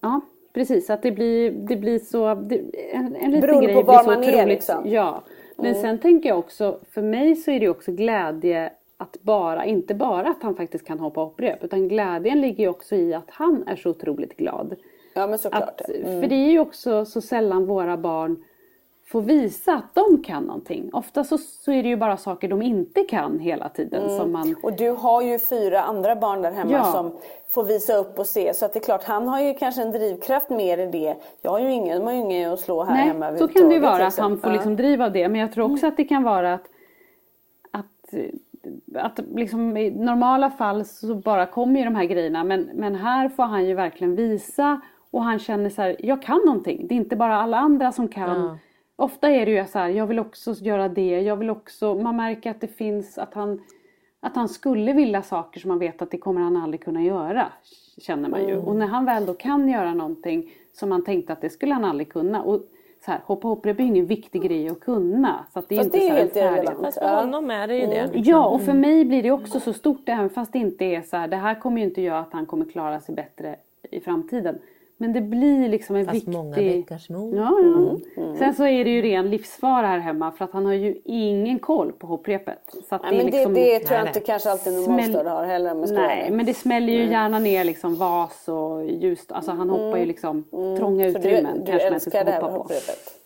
ja, precis. Att det blir, det blir så... Det, en, en liten Beroende grej på blir var så man är, otroligt... liksom. Ja. Men sen tänker jag också, för mig så är det också glädje att bara, inte bara att han faktiskt kan hoppa hopprep, utan glädjen ligger ju också i att han är så otroligt glad. Ja men såklart. Att, För det är ju också så sällan våra barn få visa att de kan någonting. Ofta så, så är det ju bara saker de inte kan hela tiden. Mm. Som man... Och du har ju fyra andra barn där hemma Ja. som får visa upp och se. Så att det är klart, han har ju kanske en drivkraft mer i det. Jag har ju ingen, de har ju ingen att slå här Nej, hemma så kan det ju vara att han liksom. får liksom driva av det. Men jag tror också att det kan vara att, att, att liksom i normala fall så bara kommer ju de här grejerna. Men, men här får han ju verkligen visa och han känner så här, jag kan någonting. Det är inte bara alla andra som kan. Ofta är det ju så här, jag vill också göra det, jag vill också, man märker att det finns att han att han skulle vilja saker som man vet att det kommer han aldrig kunna göra. Känner man ju. Och när han väl då kan göra någonting som man tänkte att det skulle han aldrig kunna. Och så här, hoppa hopprep är ju ingen viktig grej att kunna. Så att det är Fast inte det är helt irrelevant. Fast för honom är det ju det. Ja, och för mig blir det också så stort även fast det inte är så här, det här kommer ju inte göra att han kommer klara sig bättre i framtiden. Men det blir liksom en Fast viktig... många bäckar små. Ja, ja. Sen så är det ju ren livsfara här hemma för att han har ju ingen koll på hopprepet. Så att Nej, det är men liksom... det, det tror jag Nej, inte nej. kanske alltid normalstörda har heller. Vara Nej, men det smäller ju gärna ner liksom vas och ljus. Alltså han hoppar ju liksom trånga Så utrymmen. du, du kanske man inte älskar ska det här hoppa på. hopprepet.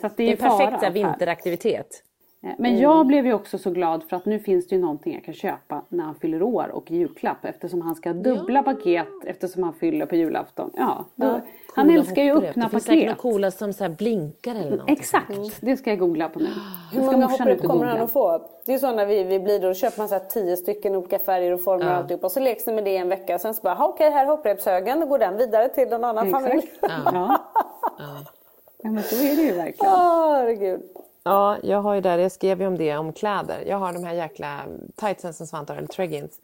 Så att det Det är, är en perfekt så vinteraktivitet. Eh, Men jag blev ju också så glad för att nu finns det ju någonting jag kan köpa när han fyller år och julklapp eftersom han ska ha dubbla paket eftersom han fyller på julafton. Ja, då, han Coola älskar ju att öppna Det finns säkert paket. något coola som så blinkar eller något. Exakt, det ska jag googla på nu. Hur många hopprep kommer han att få? Det är så när vi, vi blir då, då köper man så här tio stycken olika färger och former och alltihop. Och så leks det med det en vecka. Sen så bara, "Ha, okej här är hopprepshögen. Då går den vidare till någon annan familj. Exakt. Ja. ja, men så är det ju verkligen. Åh, herregud. Ja, jag har ju där, jag skrev ju om det, om kläder. Jag har de här jäkla tightsen som Svante har, eller treggings.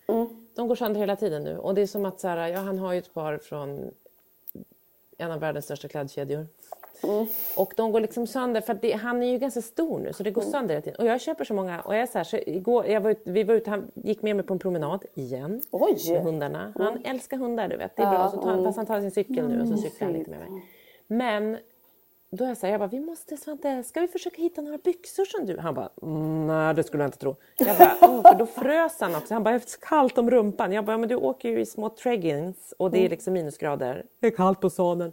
De går sönder hela tiden nu. Och det är som att så här, ja, han har ju ett par från en av världens största klädkedjor. Och de går liksom sönder, för det, han är ju ganska stor nu så det går sönder hela tiden. Och jag köper så många, och jag är så här, så igår, jag var ut, vi var ute, han gick med mig på en promenad igen. Oj. Med hundarna. Han älskar hundar du vet, det är bra. Så tar, han- Fast han tar sin cykel nu och så cyklar han lite med mig. Men då är jag så här, jag bara, vi måste Svante, ska vi försöka hitta några byxor som du? Han bara, "Mm, nej det skulle jag inte tro. Jag bara, Åh, för då frös han också. Han bara, det är kallt om rumpan. Jag bara, men du åker ju i små treggings och det är liksom minusgrader. Det är kallt på sadeln.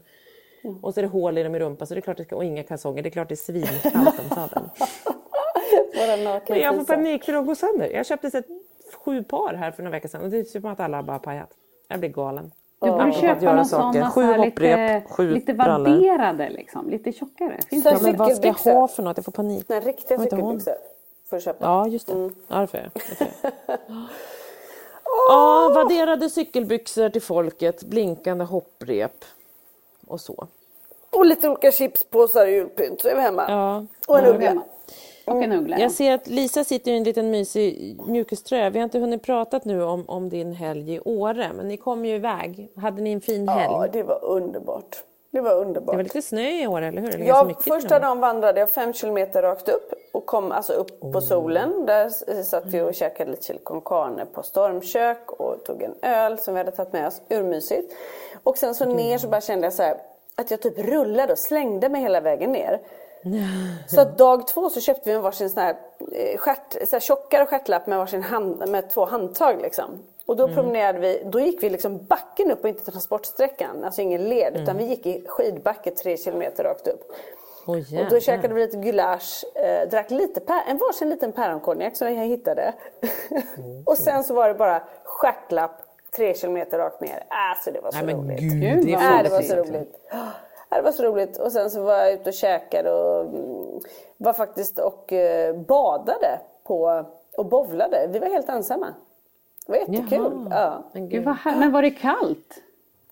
Och så är det hål i dem i rumpan så det är klart det ska, och inga kalsonger. Det är klart det är svinkallt om sadeln. Men jag får panik för de går sönder. Jag köpte ett, sju par här för några veckor sedan och det är som att alla har bara pajat. Jag blir galen. Du borde köpa göra någon saker. sån Sju hopprep, lite, sju lite vadderade liksom, lite tjockare. Finns Så- det? Ja, men vad ska jag ha för något? Jag får panik. Nej, riktiga cykelbyxor får du köpa. Ja, just det. Ja, det får jag. Det. Ja, vadderade cykelbyxor till folket, blinkande hopprep och så. Och lite olika chipspåsar och julpynt så är vi hemma. Ja. Och en Ja, uggla. Och en uggla. Jag ser att Lisa sitter i en liten mysig mjukiströja. Vi har inte hunnit prata nu om, om din helg i Åre, men ni kom ju iväg. Hade ni en fin helg? Ja, det var underbart. Det var underbart. Det var lite snö i Åre, eller hur? Eller Ja, första dagen vandrade jag fem kilometer rakt upp och kom alltså upp på solen. Där satt vi och käkade lite chili con carne på stormkök och tog en öl som vi hade tagit med oss. Urmysigt. Och sen så ner så bara kände jag så här att jag typ rullade och slängde mig hela vägen ner. Så att dag två så köpte vi en varsin sån här, eh, stjärt, så här tjockare stjärtlapp med varsin hand, med två handtag liksom. Och då promenerade vi, då gick vi liksom backen upp och inte transportsträckan, alltså ingen led, utan vi gick i skidbacke tre kilometer rakt upp. Oj, Och då käkade vi lite gulasch, eh, drack lite en varsin liten päronkonjak som jag hittade. och sen så var det bara stjärtlapp tre kilometer rakt ner. Alltså det var så Nej men roligt. gud, Gud, det är fan det var så roligt. Det var så roligt. Och sen så var jag ute och käkade och mm, var faktiskt och eh, badade på och bowlade. Vi var helt ensamma. Det var jättekul. Ja. Men Gud, vad här, men var det kallt?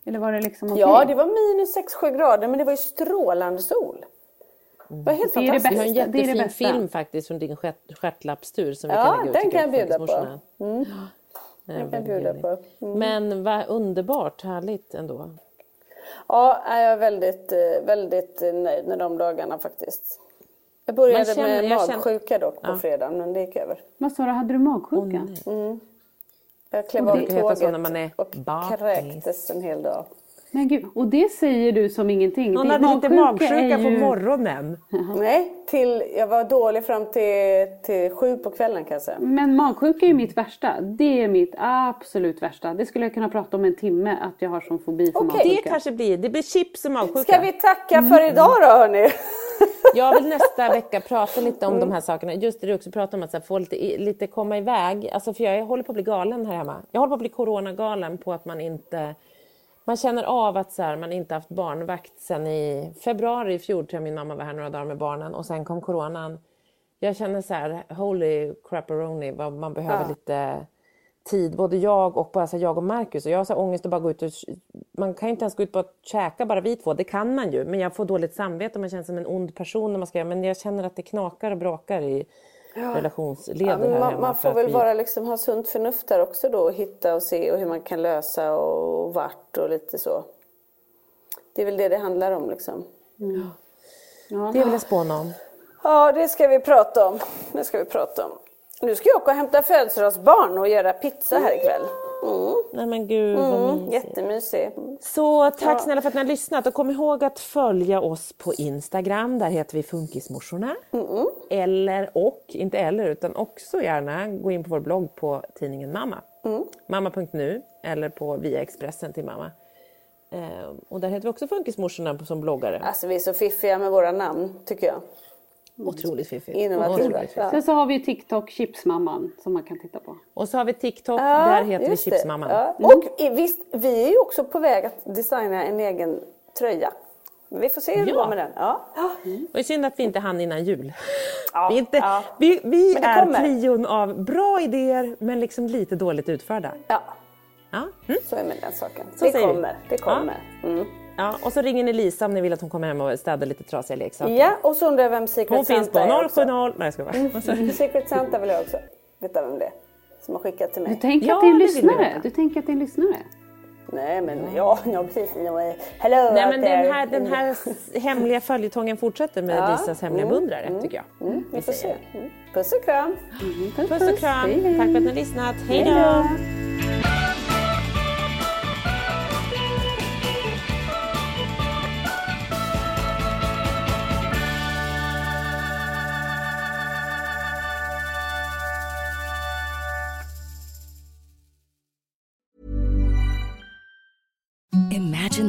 Eller var det liksom okej? ja, det var minus 6-7 grader men det var ju strålande sol. Det var helt Det är det fantastiskt. Vi har en bästa. Det är det jättefin bästa. film faktiskt från din stjärt- stjärtlappstur som vi Ja, kan lägga ut den kan jag bjuda på. Det Den kan jag bjuda på. Mm. Men vad underbart, härligt ändå. Ja, jag är väldigt, eh, väldigt nöjd med de dagarna faktiskt. Jag började känner- med jag känner- magsjuka dock på fredagen men det gick över. Vad sa du, hade du magsjuka? Jag klev av heter så tåget när man är och bakis. kräktes en hel dag. Men gud, och det säger du som ingenting. Någon Det- hade lite magsjuka magsjuka är på ju- morgonen. Nej, till, jag var dålig fram till, till sju på kvällen kan jag säga. Men magsjuka är ju mitt värsta. Det är mitt absolut värsta. Det skulle jag kunna prata om en timme, att jag har som fobi för Okej. Det magsjuka. kanske blir, det blir chips och magsjuka. Ska vi tacka för idag då hörni? Jag vill nästa vecka prata lite om mm. de här sakerna. Just det du också pratar om, att här, få lite, lite komma iväg. Alltså, för jag håller på att bli galen här hemma. Jag håller på att bli coronagalen på att man inte... Man känner av att så här, man inte haft barnvakt sen i februari i fjol tror jag min mamma var här några dagar med barnen och sen kom coronan. Jag känner så här, holy crapperoni, vad man behöver ja. lite tid, både jag och bara så här, jag och Marcus. Och jag har så här ångest att bara gå ut och... Man kan inte ens gå ut och käka bara vi två, det kan man ju. Men jag får dåligt samvete och man känner som en ond person när man ska göra Men jag känner att det knakar och brakar i ja. relationsleder ja, här man, man får väl vi... bara liksom ha sunt förnuft där också då och hitta och se och hur man kan lösa och vart och lite så. Det är väl det det handlar om liksom. Mm. Ja. Det vill jag spåna om. Ja, det ska vi prata om. Det ska vi prata om. Nu ska jag åka och hämta födelsedagsbarn och göra pizza här ikväll. Mm. Nej men gud vad mm, Jättemysig. Så tack ja. snälla för att ni har lyssnat och kom ihåg att följa oss på Instagram. Där heter vi Funkismorsorna. Mm. Eller och, inte eller utan också gärna gå in på vår blogg på tidningen Mamma. Mm. Mamma.nu eller på via Expressen till mamma. Eh, och där heter vi också Funkismorsorna som bloggare. Alltså vi är så fiffiga med våra namn tycker jag. Otroligt fiffigt. Innovativa. Ja. Sen så har vi TikTok Chipsmamman som man kan titta på. Och så har vi TikTok, ja, där heter vi Chipsmamman. Ja. Mm. Och visst, vi är ju också på väg att designa en egen tröja. Vi får se hur det går med den. Ja. Mm. Och det är synd att vi inte hann innan jul. Vi, inte, ja. vi, vi är trion av bra idéer men liksom lite dåligt utförda. Ja, ja. Mm. så är med den saken. Så det kommer. Det kommer. Mm. Ja, och så ringer ni Lisa om ni vill att hon kommer hem och städar lite trasiga leksaker. Ja, och så undrar jag vem Secret hon Santa är Hon finns på 070... Nej, jag ska bara. Mm. Secret Santa vill jag också veta vem det är. Som har skickat till mig. Du tänker ja, att det är en lyssnare? Du tänker att det är en lyssnare? Nej men ja, ja precis. Hello Nej men den här, den här hemliga följetongen fortsätter med ja. Lisas hemliga mm. beundrare mm. tycker jag. Mm. Vi får se. Mm. Puss och kram. Mm. Puss, puss och kram. Hej. Tack för att ni har lyssnat. Hej då.